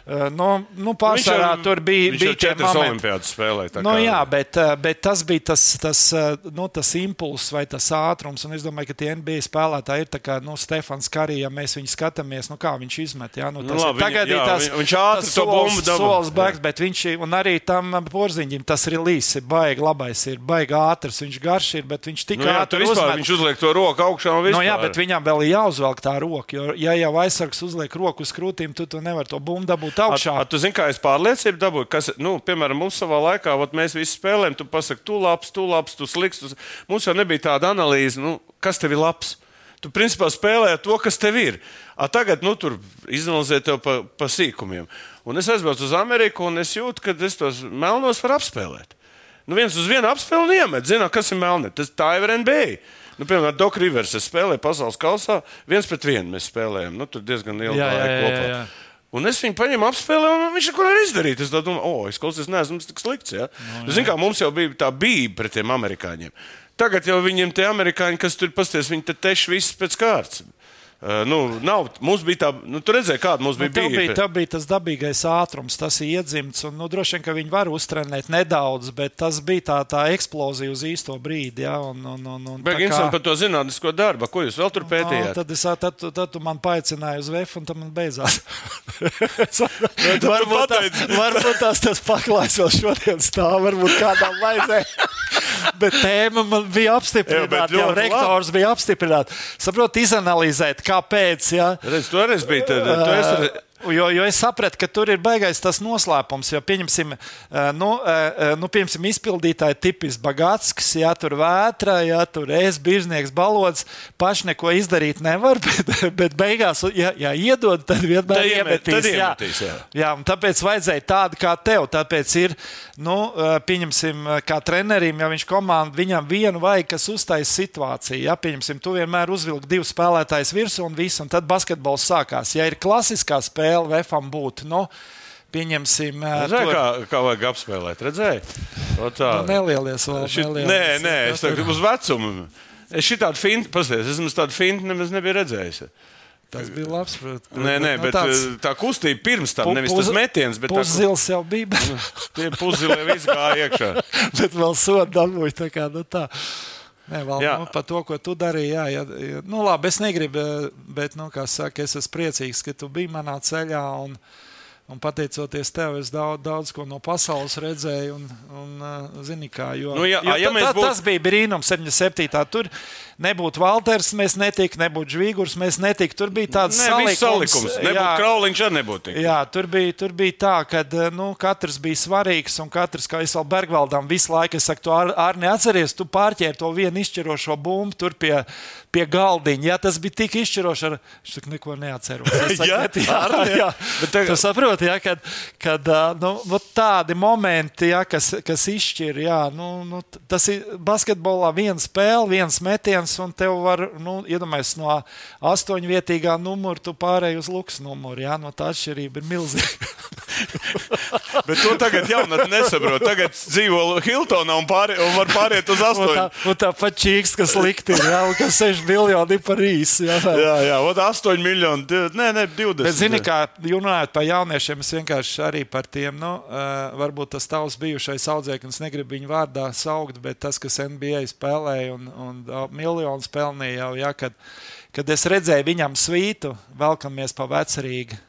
Eh, nu, nu, pārsvarā tur bija. Bija četras olimpiādas spēlē. Nu, jā, bet, eh, bet tas bija tas, tas, eh, nu, tas impulss vai tas ātrums. Un es domāju, ka tie NBA spēlētāji ir tā kā nu, Stefans Karī, ja mēs viņu skatāmies, nu, kā viņš izmet. Jā, nu, tas, nu, labi, tagad viņa, jā, ir tas, viņš ātri to bumbu dabū. Solis bēgs, bet viņš un arī tam porziņam tas relīzs ir baigi labais, ir baigi ātrs, viņš garš ir, bet viņš tik nu, jā, ātri uzmet. Viņš uzliek to roku augšā un vispār. Nu, jā, bet viņam vēl ir jāuzvelk tā roka, jo, ja jau aizsargs uzliek roku uz krūtīm, tu, tu nevar to bumbu dabūt augšā. At, at, tu zini, kā es pārliecību dabūju, kas, nu, piemēram, mums savā laikā, ot, mēs visi spēlējam, tu pasaki, tu labs, tu labs, tu slikts. Tu... Mums jau nebija tāda analīze, nu, kas tev ir labs. Tu principā spēlē to, kas tev ir. A tagad, nu, tur izanalizē tev pa, pa sīkumiem. Un es aizbraucu uz Ameriku, un es jūtu, ka es tos melnos varu apspēlēt. Nu, viens uz vienu apspēli un iemet. Zinām, kas ir melni. Tas tā ir NBA. Nu, piemēram, Doka Rivers spēlēja pasaules kausā. viens pret vienu mēs spēlējām. Nu, tur diezgan ilgi kopā. Jā, jā. Un es viņu paņēmu apspēlēju, un viņš neko nevar izdarīt. Es domāju, o, oh, es klausos, neesmu tik slikts. Ja? No, Zini, kā mums jau bija tā bība pret tiem amerikāņiem. Tagad jau viņiem tie amerikāņi, kas tur pasties, viņi te teši viss pēc kārtas. Uh, nu, nav, mums bija tā, nu, tur redzēja, kāda mums bija. Nu, bija tā bija tas dabīgais ātrums, tas ir iedzimts. Un, nu, droši vien, ka viņi var uztrenēt nedaudz, bet tas bija tā, tā eksplozija uz īsto brīdi. Ja, un, un, un, un, Bet kā... par to zinātnisko darbu, ko jūs vēl tur nu, pētījāt? No, tad, es, tad, tad, tad tu man paaicināji uz VF, un tam beidzās. varbūt, tas, varbūt tas, tas paklājs vēl šodien stāv, varbūt kādam vajadzēja. bet tēma man bija apstiprināta. Jā, jau rektors labi. bija apstiprināts. Saprotu, izanalizēt, kāpēc. Ja? Redz, tu arī biji. Esi... Jo, jo es sapratu, ka tur ir baigais tas noslēpums. Jo, pieņemsim, nu, nu, pieņemsim izpildītāji tipis Bagātskis, ja tur vētra, ja tur es, biržnieks, balods, paši neko izdarīt nevar, bet, bet beigās, ja, ja iedod, tad vienmēr iemetīs. Tad iemetīs jā. Jā. jā, tāpēc vajadzēja tādu kā tev. Tāpēc ir, nu, pieņemsim, kā trenerim, ja viņš komandu, viņam vienu vajag, kas uztais situāciju. Ja, pieņemsim, tu vienmēr uzvilki divus spēlētājus virsū un visu, un tad basketbols sākās. Ja ir klasiskā spēle, spēle Vēfam būtu. Nu, Pieņemsim, Zē, tur... kā, kā vajag apspēlēt. Redzēji? Tā nu, nelielies vēl. Šit, nelielies. Nē, nē, es tagad uz vecumu. Es šī tādu fintu, pasties, es tādu fintu nemaz nebiju redzējis. Tas bija labs. Bet, nē, nē, nu, bet tāds, tā kustība pirms tam, nevis tas metiens, bet puszils jau bija. Nu, tie puszili viss gāja iekšā. bet vēl sodu dabūju tā kā, nu tā. Nē, vēl, nu, par to, ko tu darīji. Jā, jā, jā. Nu, labi, es negribu, bet, nu, saka, es esmu priecīgs, ka tu biji manā ceļā. Un, Un pateicoties tev, es daudz, daudz ko no pasaules redzēju. Un, un, zini, kā, jo, nu, jā, jo, ja tā, būt... Tas bija brīnums 77. Tur nebūtu Walters, mēs netiktu, nebūtu Žvīgurs, mēs netiktu. Tur bija tāds ne, salikums. salikums. Nebūtu Krauliņš, arī nebūtu. Jā, tur bija, tur bija tā, ka nu, katrs bija svarīgs un katrs, kā es vēl Bergvaldam visu laiku saku, tu ar, ar neatceries, tu pārķēri to vienu izšķirošo bumbu tur pie, pie galdiņa. Jā, tas bija tik izšķiroši, ar viņš saka, neko neatceros. Saku, jā, bet, jā, jā. Bet tagad... Tu saproti, jā, kad, kad nu, nu, tādi momenti, jā, kas, kas izšķir, jā, nu, nu, tas ir basketbolā viens spēle, viens metiens, un tev var, nu, iedomājies no astoņvietīgā numura, tu pārēji uz luks numuru, jā, no tā atšķirība ir milzīga. Bet to tagad jaunatne nesaprot. Tagad dzīvo Hiltonā un, pārē, un var pāriet uz astoņiem. Un tā, un tā pat čīks, kas likti jā, un kas 6 miljoni par īsi. Jā, jā, jā un 8 miljoni, nē, nē, 20. Bet zini, kā runājot par jauniešiem, es vienkārši arī par tiem, nu, varbūt tas tavs bijušais audzēknis, negribu viņu vārdā saukt, bet tas, kas NBA spēlēja un, un miljonus pelnīja jau, jā, kad, kad es redzēju viņam svītu, velkamies pa vecerīgi.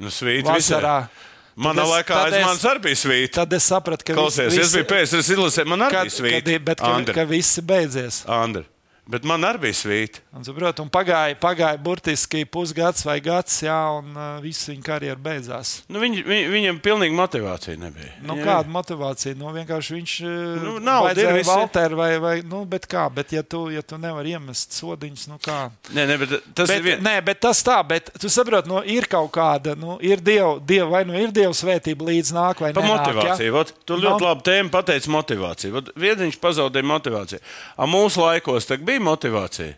Nu, svītu vasarā. Visai. Manā laikā aiz manis arī bija svīta. Tad es sapratu, ka Klausies, visi, es biju PSRS izlasē, man arī bija svīta. Kad, bet, ka, ka viss beidzies. Andri. Bet man arī bija svīta. Un, saprot, un pagāja, pagāja burtiski pusgads vai gads, jā, un uh, viss viņa karjera beidzās. Nu, viņ, viņ, viņam pilnīgi motivācija nebija. Nu, jā. kāda motivācija? Nu, vienkārši viņš uh, nu, nav vajadzēja Valter vai, vai, nu, bet kā, bet ja tu, ja tu nevar iemest sodiņus, nu kā. Nē, nē, bet tas bet, ir vien... Nē, bet tas tā, bet tu saprot, nu, ir kaut kāda, nu, ir Dieva, diev, vai nu ir Dieva svētība līdz nāk vai pa nenāk. motivāciju, ja? Vot, tu ļoti no... labi tēmu pateici motivāciju. Viediņš pazaudēja motivāciju. A mūsu laikos bija motivācija.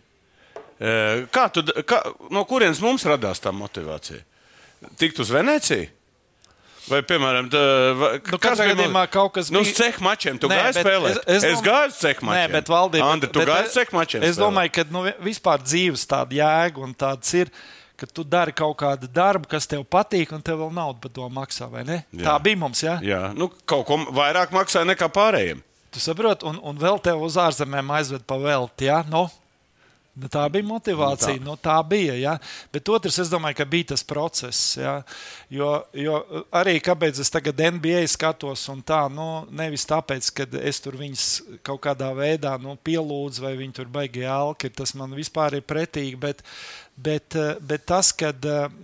Kā tu, kā, no kurienes mums radās tā motivācija? Tikt uz Veneciju? Vai, piemēram, tā, vai, nu, kas gadījumā kaut kas nu, bija? Nu, uz cehu mačiem tu Nē, gāji spēlēt. Es, es, es gāju uz cehu mačiem. Nē, bet valdība. Andri, tu gāji uz cehu mačiem. Es domāju, ka nu, vispār dzīves tāda jēga un tāds ir ka tu dari kaut kādu darbu, kas tev patīk, un tev vēl naudu par to maksā. Tā bija mums. Ja? Jā, nu, kaut ko vairāk maksāja nekā pārējiem. Tu saproti, un, un vēl tev uz ārzemēm aizved pa velti. Ja? Nu, Nu, tā bija motivācija, nu, tā. Nu, tā bija. Ja? Bet otrs, es domāju, ka bija tas process. Ja? Jo, jo arī kāpēc es tagad NBA skatos, un tā, nu, nevis tāpēc, ka es tur viņus kaut kādā veidā nu, pielūdzu, vai viņi tur baigi jēlki, tas man vispār ir pretīgi. Bet, bet, bet tas, kad,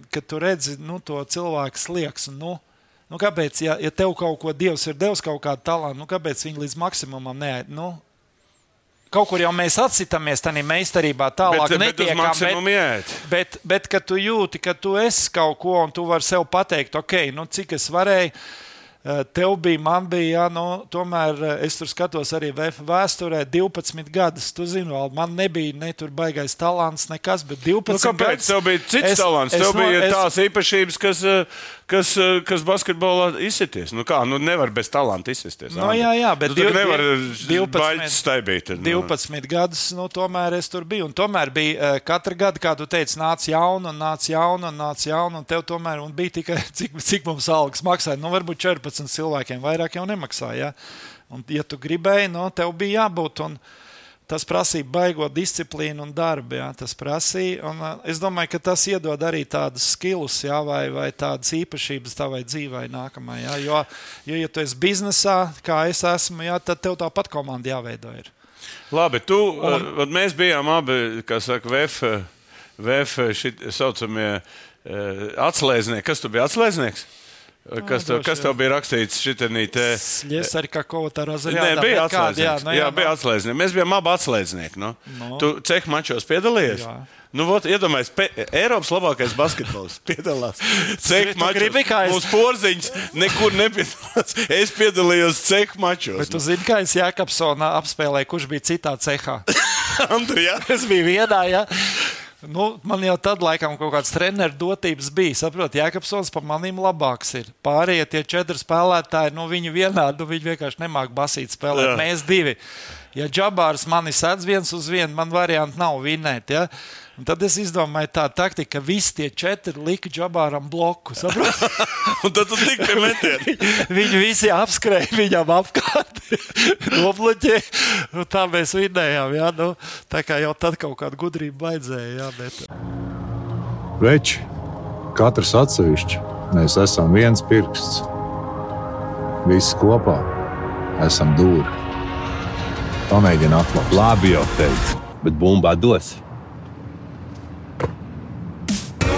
kad tu redzi nu, to cilvēku slieks, nu, Nu, kāpēc, ja, ja tev kaut ko Dievs ir devis, kaut kādu talantu, nu, kāpēc viņi līdz maksimumam nē, nu, Kaut kur jau mēs atsitāmies tādā meistarībā, tālāk bet, netiekam, bet, bet, bet, bet, kad tu jūti, ka tu esi kaut ko un tu vari sev pateikt, ok, nu, cik es varēju. Eh, tev bija, man bija, jā, nu, tomēr eh, es tur skatos arī VF vēsturē, 12 gadus. Tu zini, vēl man nebija ne tur baigais talants, nekas, bet 12 nu, kāpēc? gadus. Tev bija cits es, talants, es, tev bija es, tās īpašības, kas, eh, kas, kas basketbolā izsities. Nu kā, nu nevar bez talanta izsisties. Nu, jā, jā, bet tu div, nevar 12, staibīt, nu. 12 gadus, nu tomēr es tur biju. Un tomēr bija katra gada, kā tu teici, nāca jauna un nāca jauna un nāca jauna, un tev tomēr un bija tikai cik, cik mums algas maksāja. Nu, varbūt 14 15 cilvēkiem vairāk jau nemaksāja. Ja? Un, ja tu gribēji, no tev bija jābūt. Un, Tas prasīja baigo disciplīnu un darbu. Jā, tas prasīja. Un, es domāju, ka tas iedod arī tādus skilus, jā, vai, vai tādas īpašības tavai dzīvei nākamajai. Jā. Jo, jo, ja tu esi biznesā, kā es esmu, jā, tad tev tāpat komanda jāveido. Ir. Labi, tu, un, mēs bijām abi, kā saka, VF, VF šit, saucamie atslēdznieki. Kas tu biji atslēdznieks? Kas, tev, kas tev bija rakstīts šitā te? Es arī kā kaut kā razrādā. Nē, bija atslēdznieks. Jā, nu, jā, jā, bija atslēdznieks. Mēs bijām abi atslēdznieki. Nu. No. Tu cehu mačos piedalījies? Jā. Nu, vot, iedomājieties, Eiropas labākais basketbols piedalās. Cehu mačos. Mūsu porziņš nekur nepiedalās. Es piedalījos cehu mačos. Bet tu zini, kā es Jākapsonā apspēlēju, kurš bija citā cehā? Andri, jā. Es biju vienā, jā. Nu, man jau tad, laikam, kaut kāds treneru dotības bija. Saprotiet, Jēkabsons par maniem labāks ir. Pārējie tie četri spēlētāji, nu, viņi vienādi, nu, viņi vienkārši nemāk basīt spēlēt. Jā. Mēs divi. Ja Džabārs mani sadz viens uz vienu, man variantu nav vinēt. Ja? Un tad es izdomāju tādu taktiku, ka visi tie četri lika džabāram bloku. un tad tu tik pie metiena. Viņi visi apskrēja viņam apkārt, nobloķēja. Tā mēs vinējām. Jā, nu, tā kā jau tad kaut kāda gudrība vajadzēja. Jā, bet... Veči, katrs atsevišķi, mēs esam viens pirksts. Visi kopā esam dūri. Pamēģini atklāt. Labi jau teicu, bet bumbā dos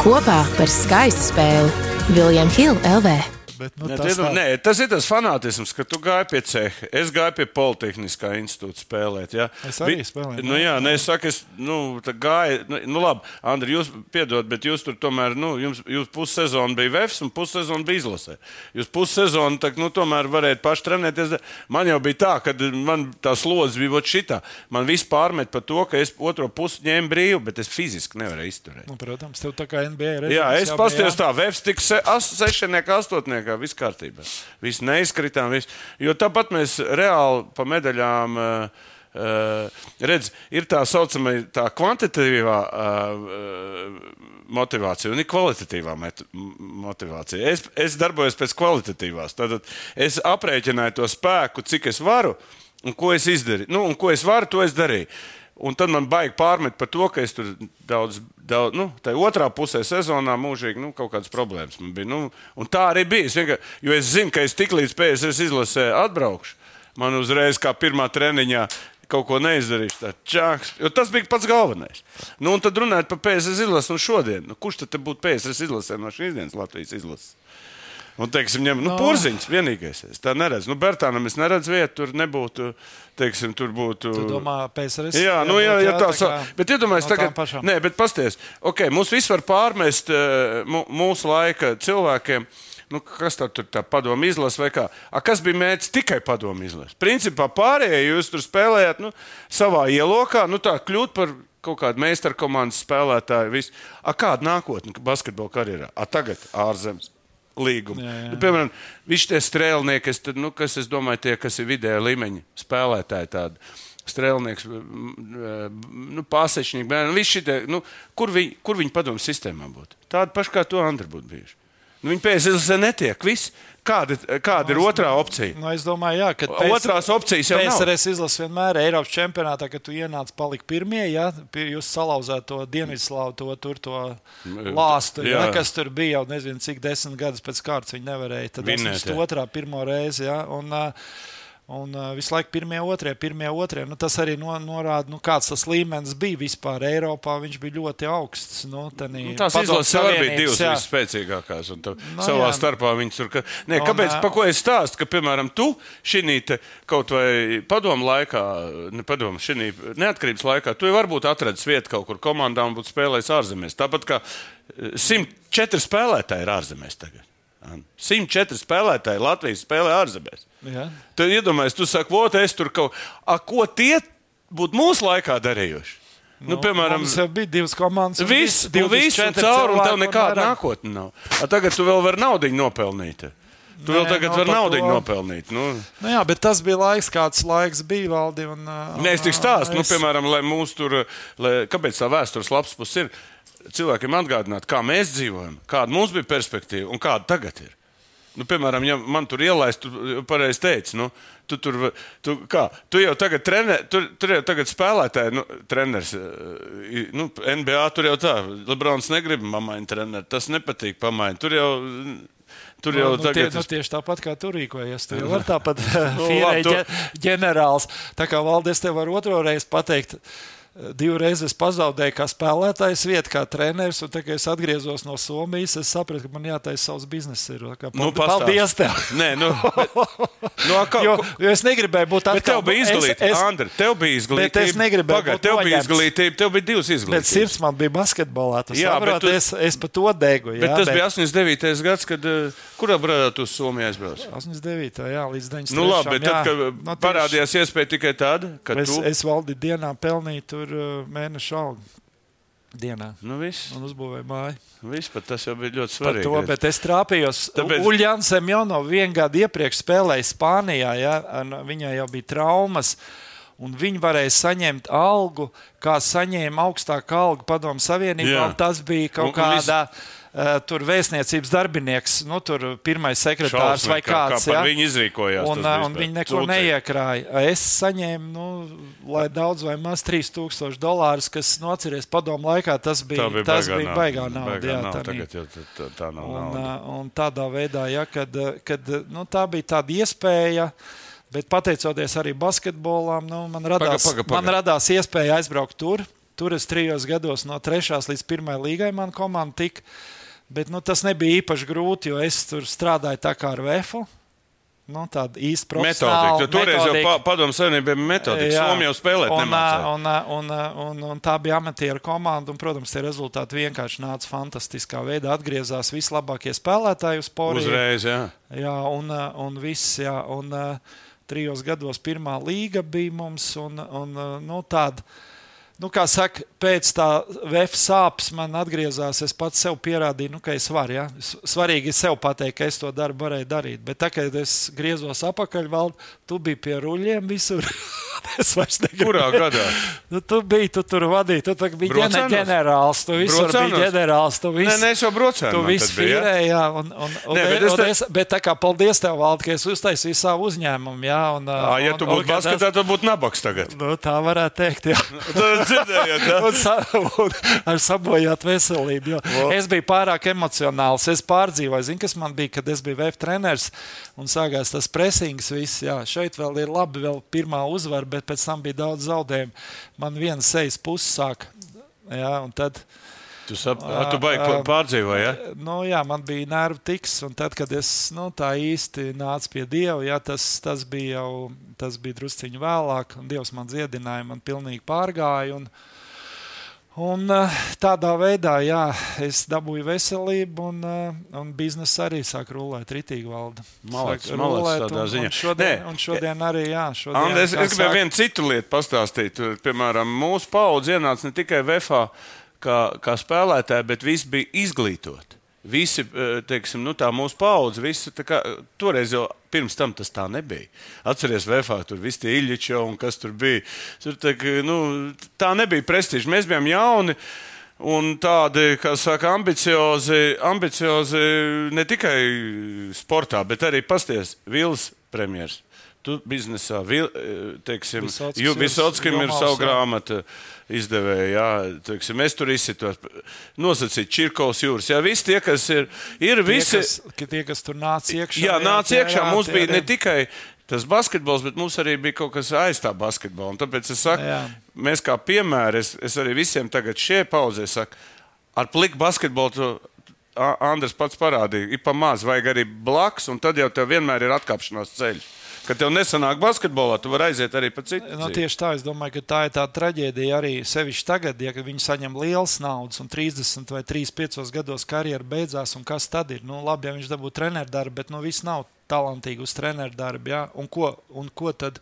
kopā par skaistu spēli Viljams Hilde LV. Bet, nu, ne, tas, tā... nē, tas ir tas fanātisms, ka tu gāji pie ceha. Es gāju pie Politehniskā institūta spēlēt. Ja? Es arī Vi, spēlēju. Nu, jā, ne, es saku, es nu, gāju. Nu, nu, labi, Andri, jūs piedod, bet jūs tur tomēr, nu, jums, jūs pussezonu bija VFS un pussezonu bija izlasē. Jūs pussezonu, tā, nu, tomēr varētu paši trenēties. Man jau bija tā, ka man tā slodze bija šitā. Man viss pārmet par to, ka es otro pusi ņēmu brīvu, bet es fiziski nevarēju izturēt. Nu, protams, tev tā kā NBA ir. Jā, es paskatījos tā, VFS tika se, sešniekā, astotniekā kā viss kārtībā. Viss neizkritām. Viss. Jo tāpat mēs reāli pa medaļām. Uh, Uh, redz, ir tā saucamā tā kvantitatīvā uh, motivācija un ir kvalitatīvā motivācija. Es, es darbojos pēc kvalitatīvās. Tad es aprēķināju to spēku, cik es varu un ko es izdarīju. Nu, un ko es varu, to es darīju. Un tad man baigi pārmet par to, ka es tur daudz, daudz nu, tā otrā pusē sezonā mūžīgi nu, kaut kādas problēmas man bija. Nu, tā arī bija. Es jo es zinu, ka es tik līdz PSS izlasē atbraukšu, man uzreiz kā pirmā treniņā kaut ko neizdarīšu. Čāks, tas bija pats galvenais. Nu, un tad runājot par PSS izlasi no šodien. Nu, kurš tad būtu PSS izlasē no šīs dienas Latvijas izlases? Un, teiksim, ņem, nu, Pūziņš vienīgais. Es tā neredzu. Nu, Bertānam es neredzu vietu, tur nebūtu. Teiksim, tur būtu. Tu domā, PSRS? Jā, nu, jā, jā, tā, tā kā, bet iedomājieties, no tagad. Nē, bet pasties. Ok, mums viss var pārmest uh, mūsu laika cilvēkiem. Nu, kas tad tur tā padomu izlase vai kā? A, kas bija mērķis tikai padomu izlase? Principā pārējie jūs tur spēlējāt nu, savā ielokā, nu tā kļūt par kaut kādu meistaru komandas spēlētāju. Visu. A, kāda nākotne basketbola karjerā? A, tagad ārzemes līgumu. Jā, jā. Nu, piemēram, viņš tie strēlnieki, kas, tad, nu, kas es domāju, tie, kas ir vidēja līmeņa spēlētāji. Tādi. Strēlnieks, nu, pārsečnieki, nu, kur, viņi, kur viņi padomu sistēmā būtu? Tāda paša kā to Andri būtu bijuši. Nu, viņi pēc tam netiek. Viss. Kāda, kāda nu, ir otrā opcija? Nu, es domāju, jā, ka pēc, otrās opcijas jau ir. PSRS izlasa vienmēr Eiropas čempionātā, kad tu ienāc palikt pirmie, ja jūs salauzāt to Dienvidslāvu, to tur to lāstu, ja, kas tur bija jau nezinu cik desmit gadus pēc kārtas viņi nevarēja. Tad tas ir otrā pirmo reizi. Ja, un, uh, Un uh, visu laiku pirmie, otrie, pirmie, otrie. Nu, tas arī no, norāda, nu, kāds tas līmenis bija vispār Eiropā. Viņš bija ļoti augsts. Nu, tenī, nu, tās izlases arī bija divas visspēcīgākās. Tā, no, savā jā. starpā viņas tur. Ka, ne, un, kāpēc? Pa ko es stāstu? Ka, piemēram, tu šī kaut vai padomu laikā, ne padomu, šī neatkarības laikā, tu jau varbūt atradis vietu kaut kur komandā un būtu spēlējis ārzemēs. Tāpat kā 104 spēlētāji ir ārzemēs tagad. An. 104 spēlētāji Latvijas spēlē ārzemēs. Jā. Tad iedomājieties, tu saki, vot, es tur kaut ko, ko tie būtu mūsu laikā darījuši. Nu, piemēram, Mums bija divas komandas. un Viss, tu visu 24 caur, un tev nekāda vairāk. nākotne nav. A, tagad tu vēl vari naudu nopelnīt. Tu vēl Nē, tagad nav vari naudu nopelnīt. Nu, Nu, jā, bet tas bija laiks, kāds laiks bija valdi. Un, uh, Nē, es tik stāstu, nu, es- piemēram, lai mūsu tur, lai, kāpēc tā vēstures lapas puses ir. Cilvēkiem atgādināt, kā mēs dzīvojam, kāda mums bija perspektīva un kāda tagad ir. Nu, piemēram, ja man tur ielaist, tu pareizi teici, nu, tu, tur, tu, kā, tu jau tagad trenē, tur, tur jau tagad spēlētāji, nu, treneris, eh, nu, NBA tur jau tā, Lebrons negrib pamainīt treneru, tas nepatīk pamainīt. Tur jau, tur jau Nu, nu, tie, tagad. nu, tieši tāpat kā tur rīkojies. Tu jau vari tāpat Nu, fīrēt labi, tu- ģe- ģenerālis. Tā kā valdes tev var otro reizi pateikt. Divreiz es pazaudēju kā spēlētājs vietu, kā treneris, un tagad es atgriezos no Somijas. Es sapratu, ka man jātaisa savs biznesa. Ir, kā, Nu, paldies, paldies tev! Nē, nu, bet, nu, a, kā, Jo, jo es negribēju būt Bet atkal, tev bija nu, es- izglītība, es- Andri. Tev bija izglītība. Bet es negribēju Pagaid, būt tev bija noņemts. izglītība, tev bija divas Bet izglītības. sirds man bija basketbolā. Jā, bet saproti, tu- es, es pa to degu. Bet jā, tas bija 89. gads, kad uh, kurā brādā tu uz Somiju aizbrauci? 89. Jā, līdz 93. Nu, labi, bet tad, jā. kad Nu, nu, parādījās iespēja tikai tāda, ka Es, tu. es valdīju dienā pelnīju tur uh, mēnešu algu. Dienā. Nu, viss, Un uzbūvēju māju. viss, pat tas jau bija ļoti Par svarīgi. to, bet es trāpījos. Tāpēc- Tāpēc... Uljāns Semjonov vienu gadu iepriekš spēlēja Spānijā. Ja, un viņai jau bija traumas. Un viņi varēja saņemt algu, kā saņēma augstāku algu Padomu Savienībā. Un Tas bija kaut Un- un kādā uh, tur vēstniecības darbinieks, nu, tur pirmais sekretārs Šausmīgi, vai kā- kāds. kā par ja? viņu izrīkojās, Un, uh, un viņi neko cūcei. neiekrāja. Es saņēmu, nu, lai daudz vai maz 3000 dolārus, kas noceries padomu laikā. Tas bija, Tā bija tas baigā bija baigā nauda. Baigā jā, nauda. tā Tagad jau tā, tā, nav Un, nauda. uh, un tādā veidā, ja, kad, kad, nu, tā bija tāda iespēja. Bet pateicoties arī basketbolam, nu, man, radās, paga, paga. man radās iespēja aizbraukt tur. Tur es trijos gados no 3. līdz 1. līgai man komanda tika. Bet nu, tas nebija īpaši grūti, jo es tur strādāju tā kā ar VFU. Nu, tāda īsta profesionāla Tu Toreiz jau metodika. pa, padomu savienībai bija metodika. Jā. Somija jau spēlēt un, nemācīja. un, un, un, un tā bija amatieru komanda. Un, protams, tie rezultāti vienkārši nāca fantastiskā veidā. Atgriezās vislabākie spēlētāji uz porija. Uzreiz, jā. Jā, un, uh, un viss, jā, un uh, trijos gados pirmā līga bija mums, un, un uh, nu, tāda, nu, kā saka, pēc tā VF sāpes man atgriezās, es pats sev pierādīju, nu, ka es varu, ja? Svarīgi ir sev pateikt, ka es to darbu varēju darīt, bet tā, kad es griezos apakaļ, valdu, tu biji pie ruļiem visur, es vairs negribu. Kurā gadā? Nu, tu biji, tu tur vadīji, tu biji ģene, ģenerālis, tu visur Brocēnos? biji ģenerālis, tu Nē, visu. nē, es jau brocēju. Tu tad bija, jā. un, un, un, Nē, Nē, bet bet, es un te- es, bet tā kā paldies tev, Valdi, ka es uztaisīju savu uzņēmumu, jā, un, Ā, Ja un, tu un, būtu basketā, tad būtu nabaks tagad. Nu, tā varētu teikt, jā. Dzirdējāt, jā? Un, sa, un ar sabojāt veselību. Es biju pārāk emocionāls. Es pārdzīvoju, zinu, kas man bija, kad es biju VF treneris un sākās tas pressings. Viss, jā, šeit vēl ir labi, vēl pirmā uzvara, bet pēc tam bija daudz zaudējumu. Man viena sejas puse sāk. Jā, un tad, Tu, sap, a, tu baigi pārdzīvoji, jā? nu, jā, man bija nervu tiks, un tad, kad es nu, tā īsti nācu pie Dieva, jā, tas, tas bija jau tas bija drusciņš vēlāk, un Dievs man dziedināja, man pilnīgi pārgāja. Un, Un eh, tādā veidā, jā, es dabūju veselību, un, eh, un biznesa arī sāk rulēt ritīgi valda. Malacis, Sāk malacis rulēt, tādā ziņā. Un šodien, un šodien arī, jā, šodien, Andi, es, gribēju saka, vienu citu lietu pastāstīt. Piemēram, mūsu paudze ienāca ne tikai VFā kā, kā spēlētāji, bet visi bija izglītoti. Visi, teiksim, nu, tā mūsu paudze, visi, kā, toreiz jau pirms tam tas tā nebija. Atcerieties, VFā tur viss tie īļķi un kas tur bija. Tur, tā, nu, tā nebija prestiža. Mēs bijām jauni. Un tādi, kā saka, ambiciozi, ambiciozi ne tikai sportā, bet arī pasties Vils premjeras. Tu biznesā, vil, teiksim, ir Visotskim ir savu grāmatu izdevēja, jā, teiksim, es tur izsitos, nosacīt Čirkovs jūras. Jā, visi tie, kas ir, ir tie, visi. kas, ka tie, kas tur nāca iekšā. Jā, nāca iekšā. Mums bija ne tikai tas basketbols, bet mums arī bija kaut kas aiz tā basketbola. Un Tāpēc es saku, Jā. mēs kā piemēri, es, es arī visiem tagad šie pauzē saku, ar pliku basketbolu. Tu, A- Andris pats parādīja, ir pa maz, vajag arī blakus, un tad jau tev vienmēr ir atkāpšanās ceļš. Ka tev nesanāk basketbolā, tu vari aiziet arī pa citu. Nu, tieši tā, es domāju, ka tā ir tā traģēdija arī sevišķi tagad, ja viņi saņem liels naudas un 30 vai 35 gados karjeras beidzās, un kas tad ir? Nu, labi, ja viņš dabū treneru darbu, bet nu, viss nav talantīgi uz treneru darbu. Ja? Un, ko, un ko tad?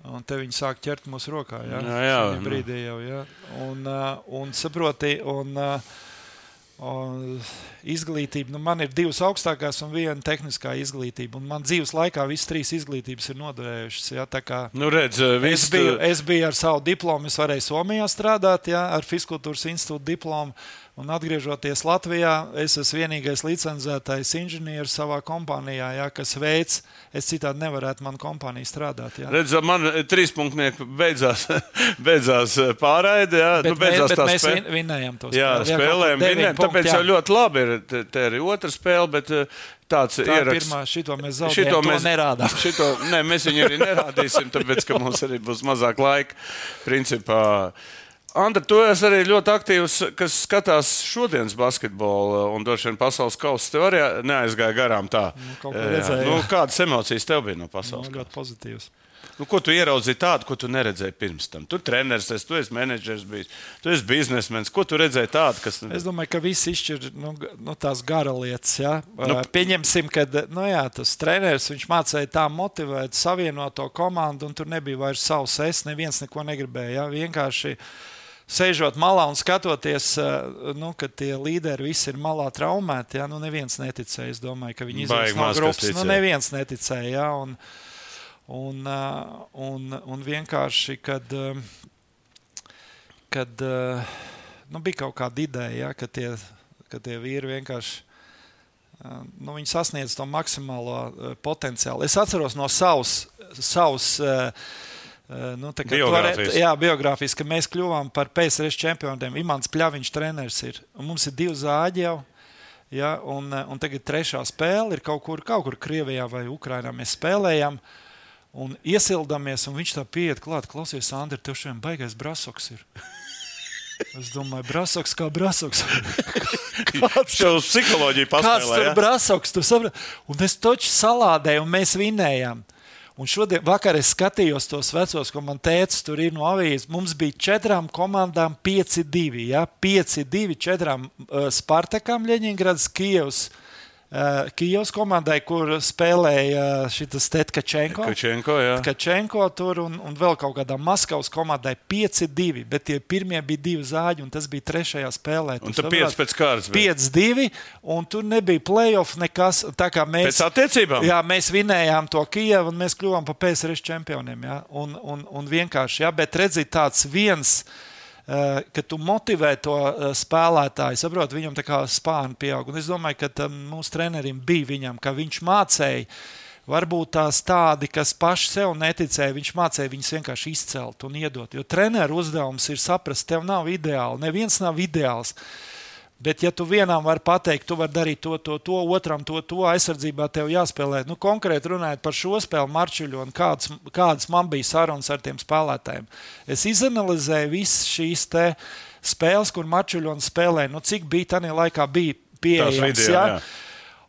Un te viņi sāk ķert mūsu rokā. Ja? Jā, jā, jā brīdī jau. Ja? Un, uh, un saproti, un, uh, un izglītība, nu, man ir divas augstākās un viena tehniskā izglītība. Un man dzīves laikā visas trīs izglītības ir noderējušas. Ja? Kā, nu, redz, visu... es, biju, es biju ar savu diplomu, es varēju Somijā strādāt, ja? ar Fiskultūras institūta diplomu. Un atgriežoties Latvijā, es esmu vienīgais licencētais inženieris savā kompānijā, jā, kas veids, es citādi nevarētu manā kompānijā strādāt. Jā. Redz, man trīs punktnieki beidzās, beidzās pārraide. Jā, bet, nu, beidzās bet mēs spēl... vinējām to spēli. Jā, spēlējām, vinējām, tāpēc jā. jau ļoti labi ir. Te, te ir otra spēle, bet tāds tā ieraksts. Pirmā, šito mēs zaudējam, šito mēs nerādām. Šito, ne, mēs viņu arī nerādīsim, tāpēc, ka mums arī būs mazāk laika. Principā, Andra, tu esi arī ļoti aktīvs, kas skatās šodienas basketbolu, un droši vien pasaules kausa tev arī neaizgāja garām. Tā. Nu, redzēju, nu, kādas emocijas tev bija no pasaules? Nu, ļoti pozitīvas. Nu, ko tu ieraudzīji tādu, ko tu neredzēji pirms tam? Tu treneris, esi, tu esi menedžers, bijis, tu esi biznesmenis. Ko tu redzēji tādu, kas. Es domāju, ka viss izšķir nu, nu, tās gara lietas. Ja? Nu, Pieņemsim, ka nu, jā, tas treneris mācīja tā motivēt, savienot to komandu, un tur nebija vairs savs es. Neviens neko negribēja. Ja? Vienkārši sēžot malā un skatoties, nu, ka tie līderi visi ir malā traumēti, ja, nu, neviens neticēja. Es domāju, ka viņi izlaiž no grupas. Nu, neviens neticēja. Ja, un, un, un, un vienkārši, kad, kad nu, bija kaut kāda ideja, ja, ka, tie, ka tie vīri vienkārši. Nu, viņi sasniedz to maksimālo potenciālu. Es atceros no savas, savas uh, Nu, biogrāfijas. Jā, biogrāfijas, ka mēs kļuvām par PSRS čempioniem. Imants Pļaviņš treneris ir. Un mums ir divi zāģi jau. Ja, un, un tagad trešā spēle ir kaut kur, kaut kur Krievijā vai Ukrainā. Mēs spēlējam un iesildamies, un viņš tā pieiet klāt. Klausies, Andri, tev šodien baigais brasoks ir. Es domāju, brasoks kā brasoks. Kāds tev psiholoģija paspēlē? Kāds tur ja? brasoks, tu saprati? Un es toču salādēju, un mēs vinējām. Un šodien vakar es skatījos tos vecos, ko man teica, tur ir no avīzes. Mums bija četrām komandām 5-2. Ja? 5-2 četrām uh, Spartakam, Leņņģerads, Kijavs. Uh, Uh, Kijavas komandai, kur spēlēja šis Tetkačenko. Kačenko, Kačenko tur un, un vēl kaut kādā Maskavas komandai 5-2, bet tie pirmie bija divi zāģi, un tas bija trešajā spēlē. Un tur 5 pēc kārtas. 5-2, un tur nebija playoff nekas. Tā kā mēs. Pēc attiecībām? Jā, mēs vinējām to Kijavu, un mēs kļuvām par PSRS čempioniem. Jā, un, un, un vienkārši, jā, bet redziet, tāds viens. Eh, ka tu motivē to eh, spēlētāju, saproti, viņam tā kā spāni pieaug. Un es domāju, ka mūsu trenerim bija viņam, ka viņš mācīja. Varbūt tās tādi, kas paši sev neticēja, viņš mācīja viņus vienkārši izcelt un iedot. Jo treneru uzdevums ir saprast, tev nav ideāli. Neviens nav ideāls. Uh, Bet, ja tu vienam vari pateikt, tu vari darīt to, to, to, otram to, to aizsardzībā, tev jāspēlē. Nu, konkrēti runājot par šo spēli, Marčuļu un kādas, kādas man bija sarunas ar tiem spēlētājiem. Es izanalizēju visas šīs spēles, kur Marčuļu spēlēja. Nu, cik bija tajā laikā bija pieejams? Video, jā? Jā.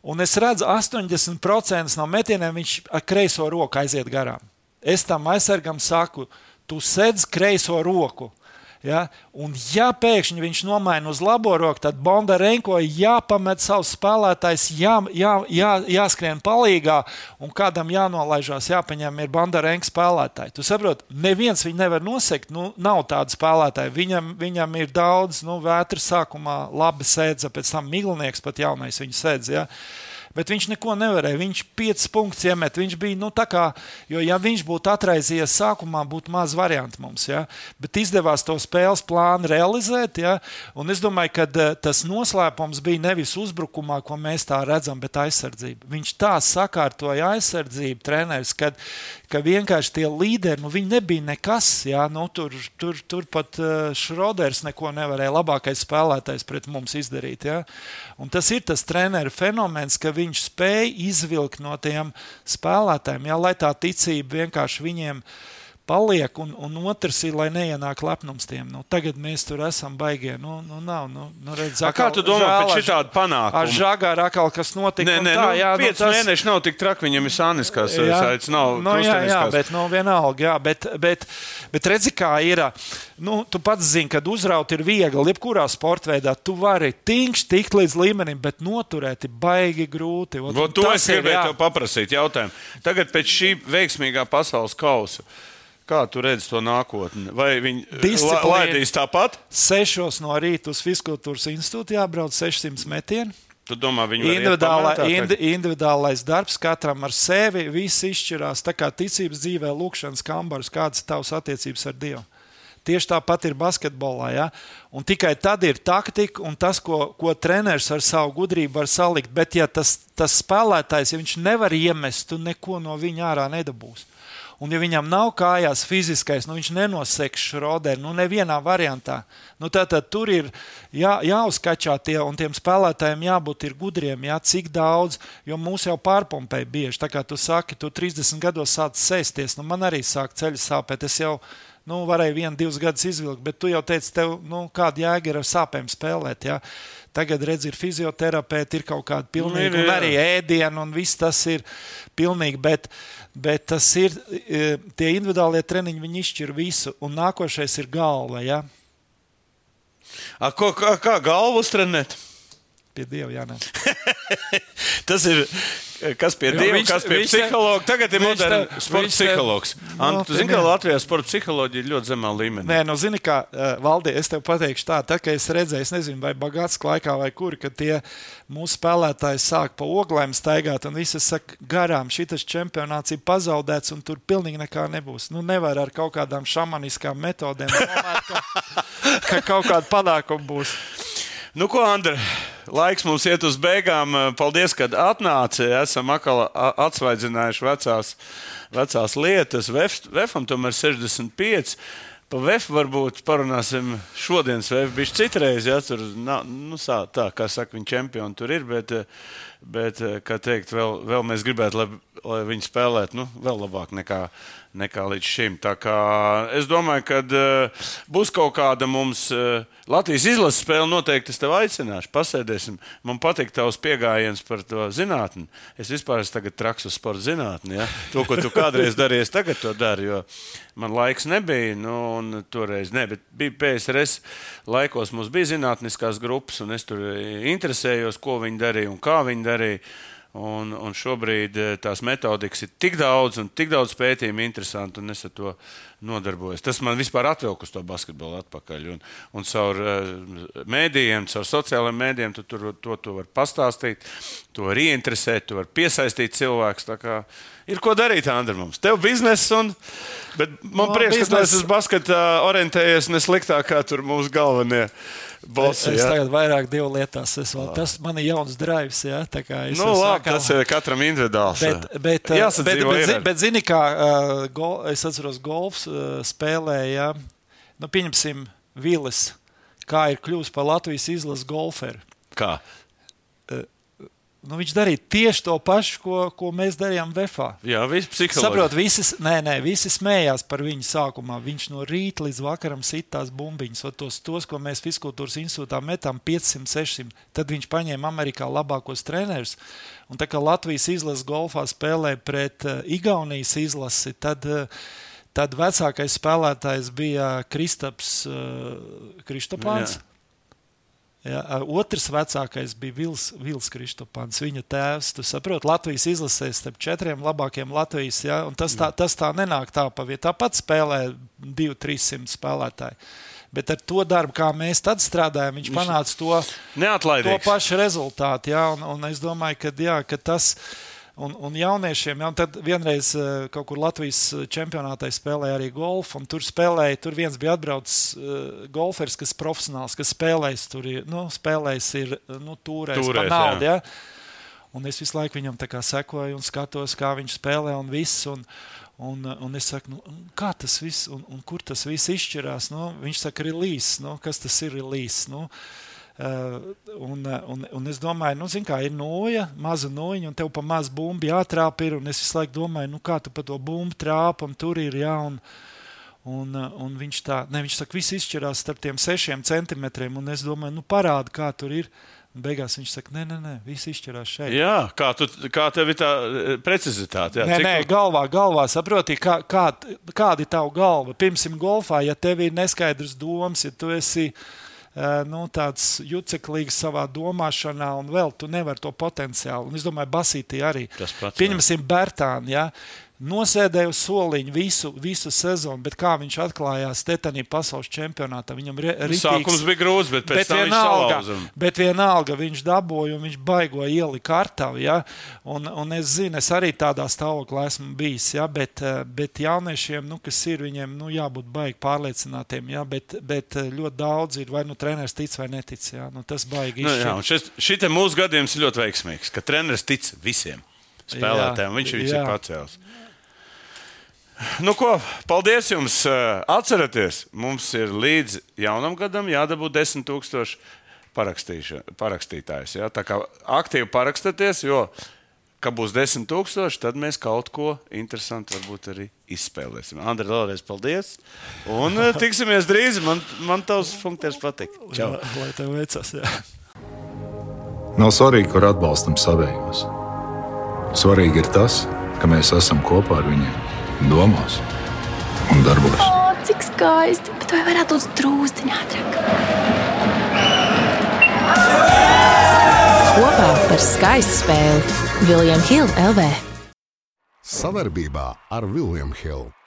Un es redzu, 80% no metieniem viņš ar kreiso roku aiziet garām. Es tam aizsargam saku, tu sedz kreiso roku. Ja? Un, ja pēkšņi viņš nomaina uz labo roku, tad Bondarenko jāpamet savus spēlētājus, jā, jā, jā, jāskrien palīgā, un kādam jānolaižās, jāpaņem ir Bondarenko spēlētāji. Tu saproti, neviens viņu nevar nosegt, nu, nav tādu spēlētāju. Viņam, viņam ir daudz, nu, vētras sākumā labi sēdza, pēc tam Miglinieks pat jaunais viņu sēdz. Ja? Bet viņš neko nevarēja. Viņš piecus punktus iemet. Viņš bija, nu, tā kā, jo, ja viņš būtu atraizies sākumā, būtu maz variantu mums. Ja? Bet izdevās to spēles plānu realizēt. Ja? Un es domāju, ka uh, tas noslēpums bija nevis uzbrukumā, ko mēs tā redzam, bet aizsardzība. Viņš tā sakārtoja aizsardzību, treneris, kad, ka vienkārši tie līderi, nu, viņi nebija nekas. Jā, nu, tur, tur, tur pat uh, Šroders neko nevarēja labākais spēlētājs pret mums izdarīt. Jā. Un tas ir tas treneru fenomens, ka viņš spēj izvilkt no tiem spēlētājiem, jā, lai tā ticība vienkārši viņiem paliek, un, un otrs ir, lai neienāk lepnums tiem. Nu, tagad mēs tur esam baigie. Nu, nu, nav, nu, nu, redz, akal, kā tu domā par šādu panākumu? Ar žagāru atkal, kas notika. Nē, nē, tā, nu, jā, pieci nu, tas... mēneši nav tik traki, viņam ir sāniskās saits, nav nu, jā, jā, bet, nu, vienalga, jā, bet, bet, bet redzi, kā ir. Nu, tu pats zini, kad uzraut ir viegli, jebkurā sporta veidā. Tu vari tīņš tikt līdz līmenim, bet noturēt ir baigi grūti. Ot, Ot, to es gribēju paprasīt jautājumu. Tagad pēc šī veiksmīgā pasaules kausa. Kā tu redzi to nākotni? Vai viņi laidīs tāpat? Sešos no rīta uz Fiskultūras institūtu jābrauc 600 metienu. Tu domā, viņi Individuālā, indi, individuālais darbs katram ar sevi, viss izšķirās. Tā kā ticības dzīvē, lūkšanas kambaras, kādas ir tavas attiecības ar Dievu. Tieši tāpat ir basketbolā. Ja? Un tikai tad ir taktika un tas, ko, ko treneris ar savu gudrību var salikt. Bet, ja tas, tas spēlētājs, ja nevar iemest, tu neko no viņa ārā nedabūsi. Un, ja viņam nav kājās fiziskais, nu, viņš nenoseks šroderi, nu, nevienā variantā. Nu, tā, tad tur ir jā, jāuzskačā tie, un tiem spēlētājiem jābūt gudriem, jā, cik daudz, jo mūs jau pārpumpēja bieži. Tā kā tu saki, tu 30 gados sāc sēsties, nu, man arī sāk ceļš sāpēt. Es jau nu, varēju vienu, divus gadus izvilkt, bet tu jau teici, tev nu, kāda jēga ir ar sāpēm spēlēt. Jā. Tagad redz, ir fizioterapeiti, ir kaut kāda pilnīga, nu, ir, un arī ēdiena, un viss tas ir pilnīgi. Bet, bet tas ir e, tie individuālie treniņi, viņi izšķir visu, un nākošais ir galva. Ja? A, ko, kā, kā galvu uztrenēt? Pie dieva, jā, nē. tas ir Kas pie dieva, kas pie psihologa? Tagad ir moderns sporta psihologs. No, tu zini, ka Latvijā sporta psiholoģija ir ļoti zemā līmenī. Nē, nu, zini, kā eh, valdī, es tev pateikšu tā, tā ka es redzēju, es nezinu, vai bagāts laikā vai kur, ka tie mūsu spēlētāji sāk pa oglēm staigāt un visi saka, garām šitas čempionāts ir pazaudēts un tur pilnīgi nekā nebūs. Nu, nevar ar kaut kādām šamaniskām metodēm domāt, ka, ka kaut kāda panākuma būs. Nu, ko, Andri, laiks mums iet uz beigām. Paldies, ka atnāci. Esam atkal atsvaidzinājuši vecās, vecās lietas. Vef, Vefam tomēr 65. Pa VF varbūt parunāsim šodienas VF. Bija citreiz, ja tur nav, nu, tā, kā saka, viņa čempioni tur ir, bet, bet kā teikt, vēl, vēl mēs gribētu, lai, lai viņi spēlētu nu, vēl labāk nekā nekā līdz šim. Es domāju, ka uh, būs kaut kāda mums uh, Latvijas izlases spēle. Noteikti es tevi aicināšu, pasēdēsim. Man patīk tavs pieejams par to zinātni. Es vispār esmu traks uz sporta zinātni. Ja? To, ko tu kādreiz darīji, es tagad to daru. Jo man laiks nebija, nu, toreiz ne, bet bija PSRS laikos mums bija zinātniskās grupas, un es tur interesējos, ko viņi darīja un kā viņi darīja. Un, un šobrīd eh, tās metodikas ir tik daudz un tik daudz pētījumu, interesanti, un es ar to nodarbojos. Tas man vispār atvilka uz to basketbolu atpakaļ. Un, un caur uh, mēdījiem, caur sociālajiem mēdījiem, tu tur to, to var pastāstīt, to var ieinteresēt, to var piesaistīt cilvēkus. Ir ko darīt, Andri, mums. Tev biznesa, un, bet man no, prieks, biznes... ka tu esi uz basketā orientējies ne sliktāk kā tur mūsu galvenie. Bosi, es, es tagad vairāk divu lietās. Vēl, tas man ir jauns drives. Ja? Nu, labi, sākām... tas ir katram individuāls. Bet, bet, bet, bet, bet, bet zini, kā uh, gol, es atceros, golfs spēlēja, nu, pieņemsim, Vilis, kā ir kļuvis par Latvijas izlases golferu. Kā? Nu, viņš darīja tieši to pašu, ko, ko mēs darījām Vēfā. Jā, viss psiholoģiski. Saprot, visi, nē, nē, visi smējās par viņu sākumā. Viņš no rīta līdz vakaram sitās bumbiņas. Tos, tos, ko mēs Fiskultūras institūtā metām 500, 600. Tad viņš paņēma Amerikā labākos trenerus. Un tā kā Latvijas izlases golfā spēlē pret uh, Igaunijas izlasi, tad, uh, tad vecākais spēlētājs bija Kristaps uh, Kristopāns. Jā. Ja, otrs vecākais bija Vils, Vils Kristopans, viņa tēvs. Tu saproti, Latvijas izlasēs starp četriem labākiem Latvijas. Ja, tas, tā, tas tā nenāk tā pa vietu. Tāpat spēlē 200-300 spēlētāji. Bet ar to darbu, kā mēs tad strādājam, viņš, viņš panāca to, to pašu rezultātu. Ja, un, un es domāju, ka, jā, ka tas ir Un, un jauniešiem, ja, un tad vienreiz uh, kaut kur Latvijas eh, čempionātā spēlēja arī golfu, un tur spēlēja, tur viens bija atbraucis uh, golfers, kas profesionāls, kas spēlējis tur, nu, spēlējis ir, nu, tūrēs, tūrēs pa naudu. Ja. Un es visu laiku viņam sekoju un skatos, kā viņš spēlē un viss. Un, Un, un es saku, nu, kā tas viss, un, un kur tas viss izšķirās? Nu, viņš saka, līnijas. Nu, kas tas ir līnijas? Nu, Uh, un, un, un es domāju, nu, kā ir noja, maza noja, un tev pa mazu bumbu jātrāp. Ir, un es visu laiku domāju, nu, kā tu pa to bumbu trāpam, tur ir jā. Un, Un, un viņš tā, ne, viņš saka, viss izšķirās starp tiem sešiem centimetriem, un es domāju, nu parādi, kā tur ir. Beigās viņš saka, nē, nē, nē viss izšķirās šeit. Jā, kā, tu, kā tev ir tā eh, precizitāte? Jā, nē, nē, tu... galvā, galvā saproti, kā, kā, kāda ir tava galva. Pirmsim, golfā, ja tev ir neskaidrs domas, ja tu esi eh, nu, tāds juceklīgs savā domāšanā, un vēl tu nevari to potenciālu. Un es domāju, Basītī arī. Pieņemsim, Bertāni. Ja? Nosēdēja uz soliņa visu, visu sezonu, bet kā viņš atklājās Tetanī pasaules čempionātā, viņam ir rītīgs. Sākums bija grūts, bet pēc bet tam vienalga, viņš bet vienalga viņš dabūja un viņš baigo ieli kartavu, ja? un, un es zinu, es arī tādā stāvoklī esmu bijis, ja? bet, bet jauniešiem, nu, kas ir, viņiem nu, jābūt baigi pārliecinātiem, ja? bet, bet ļoti daudz ir, vai nu treneris tic vai netic, ja? nu, tas baigi izšķirt. Nu, jā, šis, šitie mūsu gadījums ir ļoti veiksmīgs, ka treneris tic visiem spēlētājiem, viņš, viņš ir pacēlis. Nu, ko, paldies jums! Atcerieties, mums ir līdz jaunam gadam jādabū 10,000 parakstītājus. Ja? Tā kā aktīvi parakstieties, jo, kad būs 10,000, tad mēs kaut ko interesantu varbūt arī izspēlēsim. Andri, vēlreiz paldies! Un tiksimies drīz! Man, man tavs funkcijas patīk. Čau! Lai tev veicas! Jā. Nav svarīgi, kur atbalstam savējos. Svarīgi ir tas, ka mēs esam kopā ar viņiem domās un darbos. O, cik skaisti! Bet vai varētu būt drūzdiņā ātrāk? Kopā par skaistu spēli Viljams Hilde LV. Savarbībā ar Viljumu Hildu.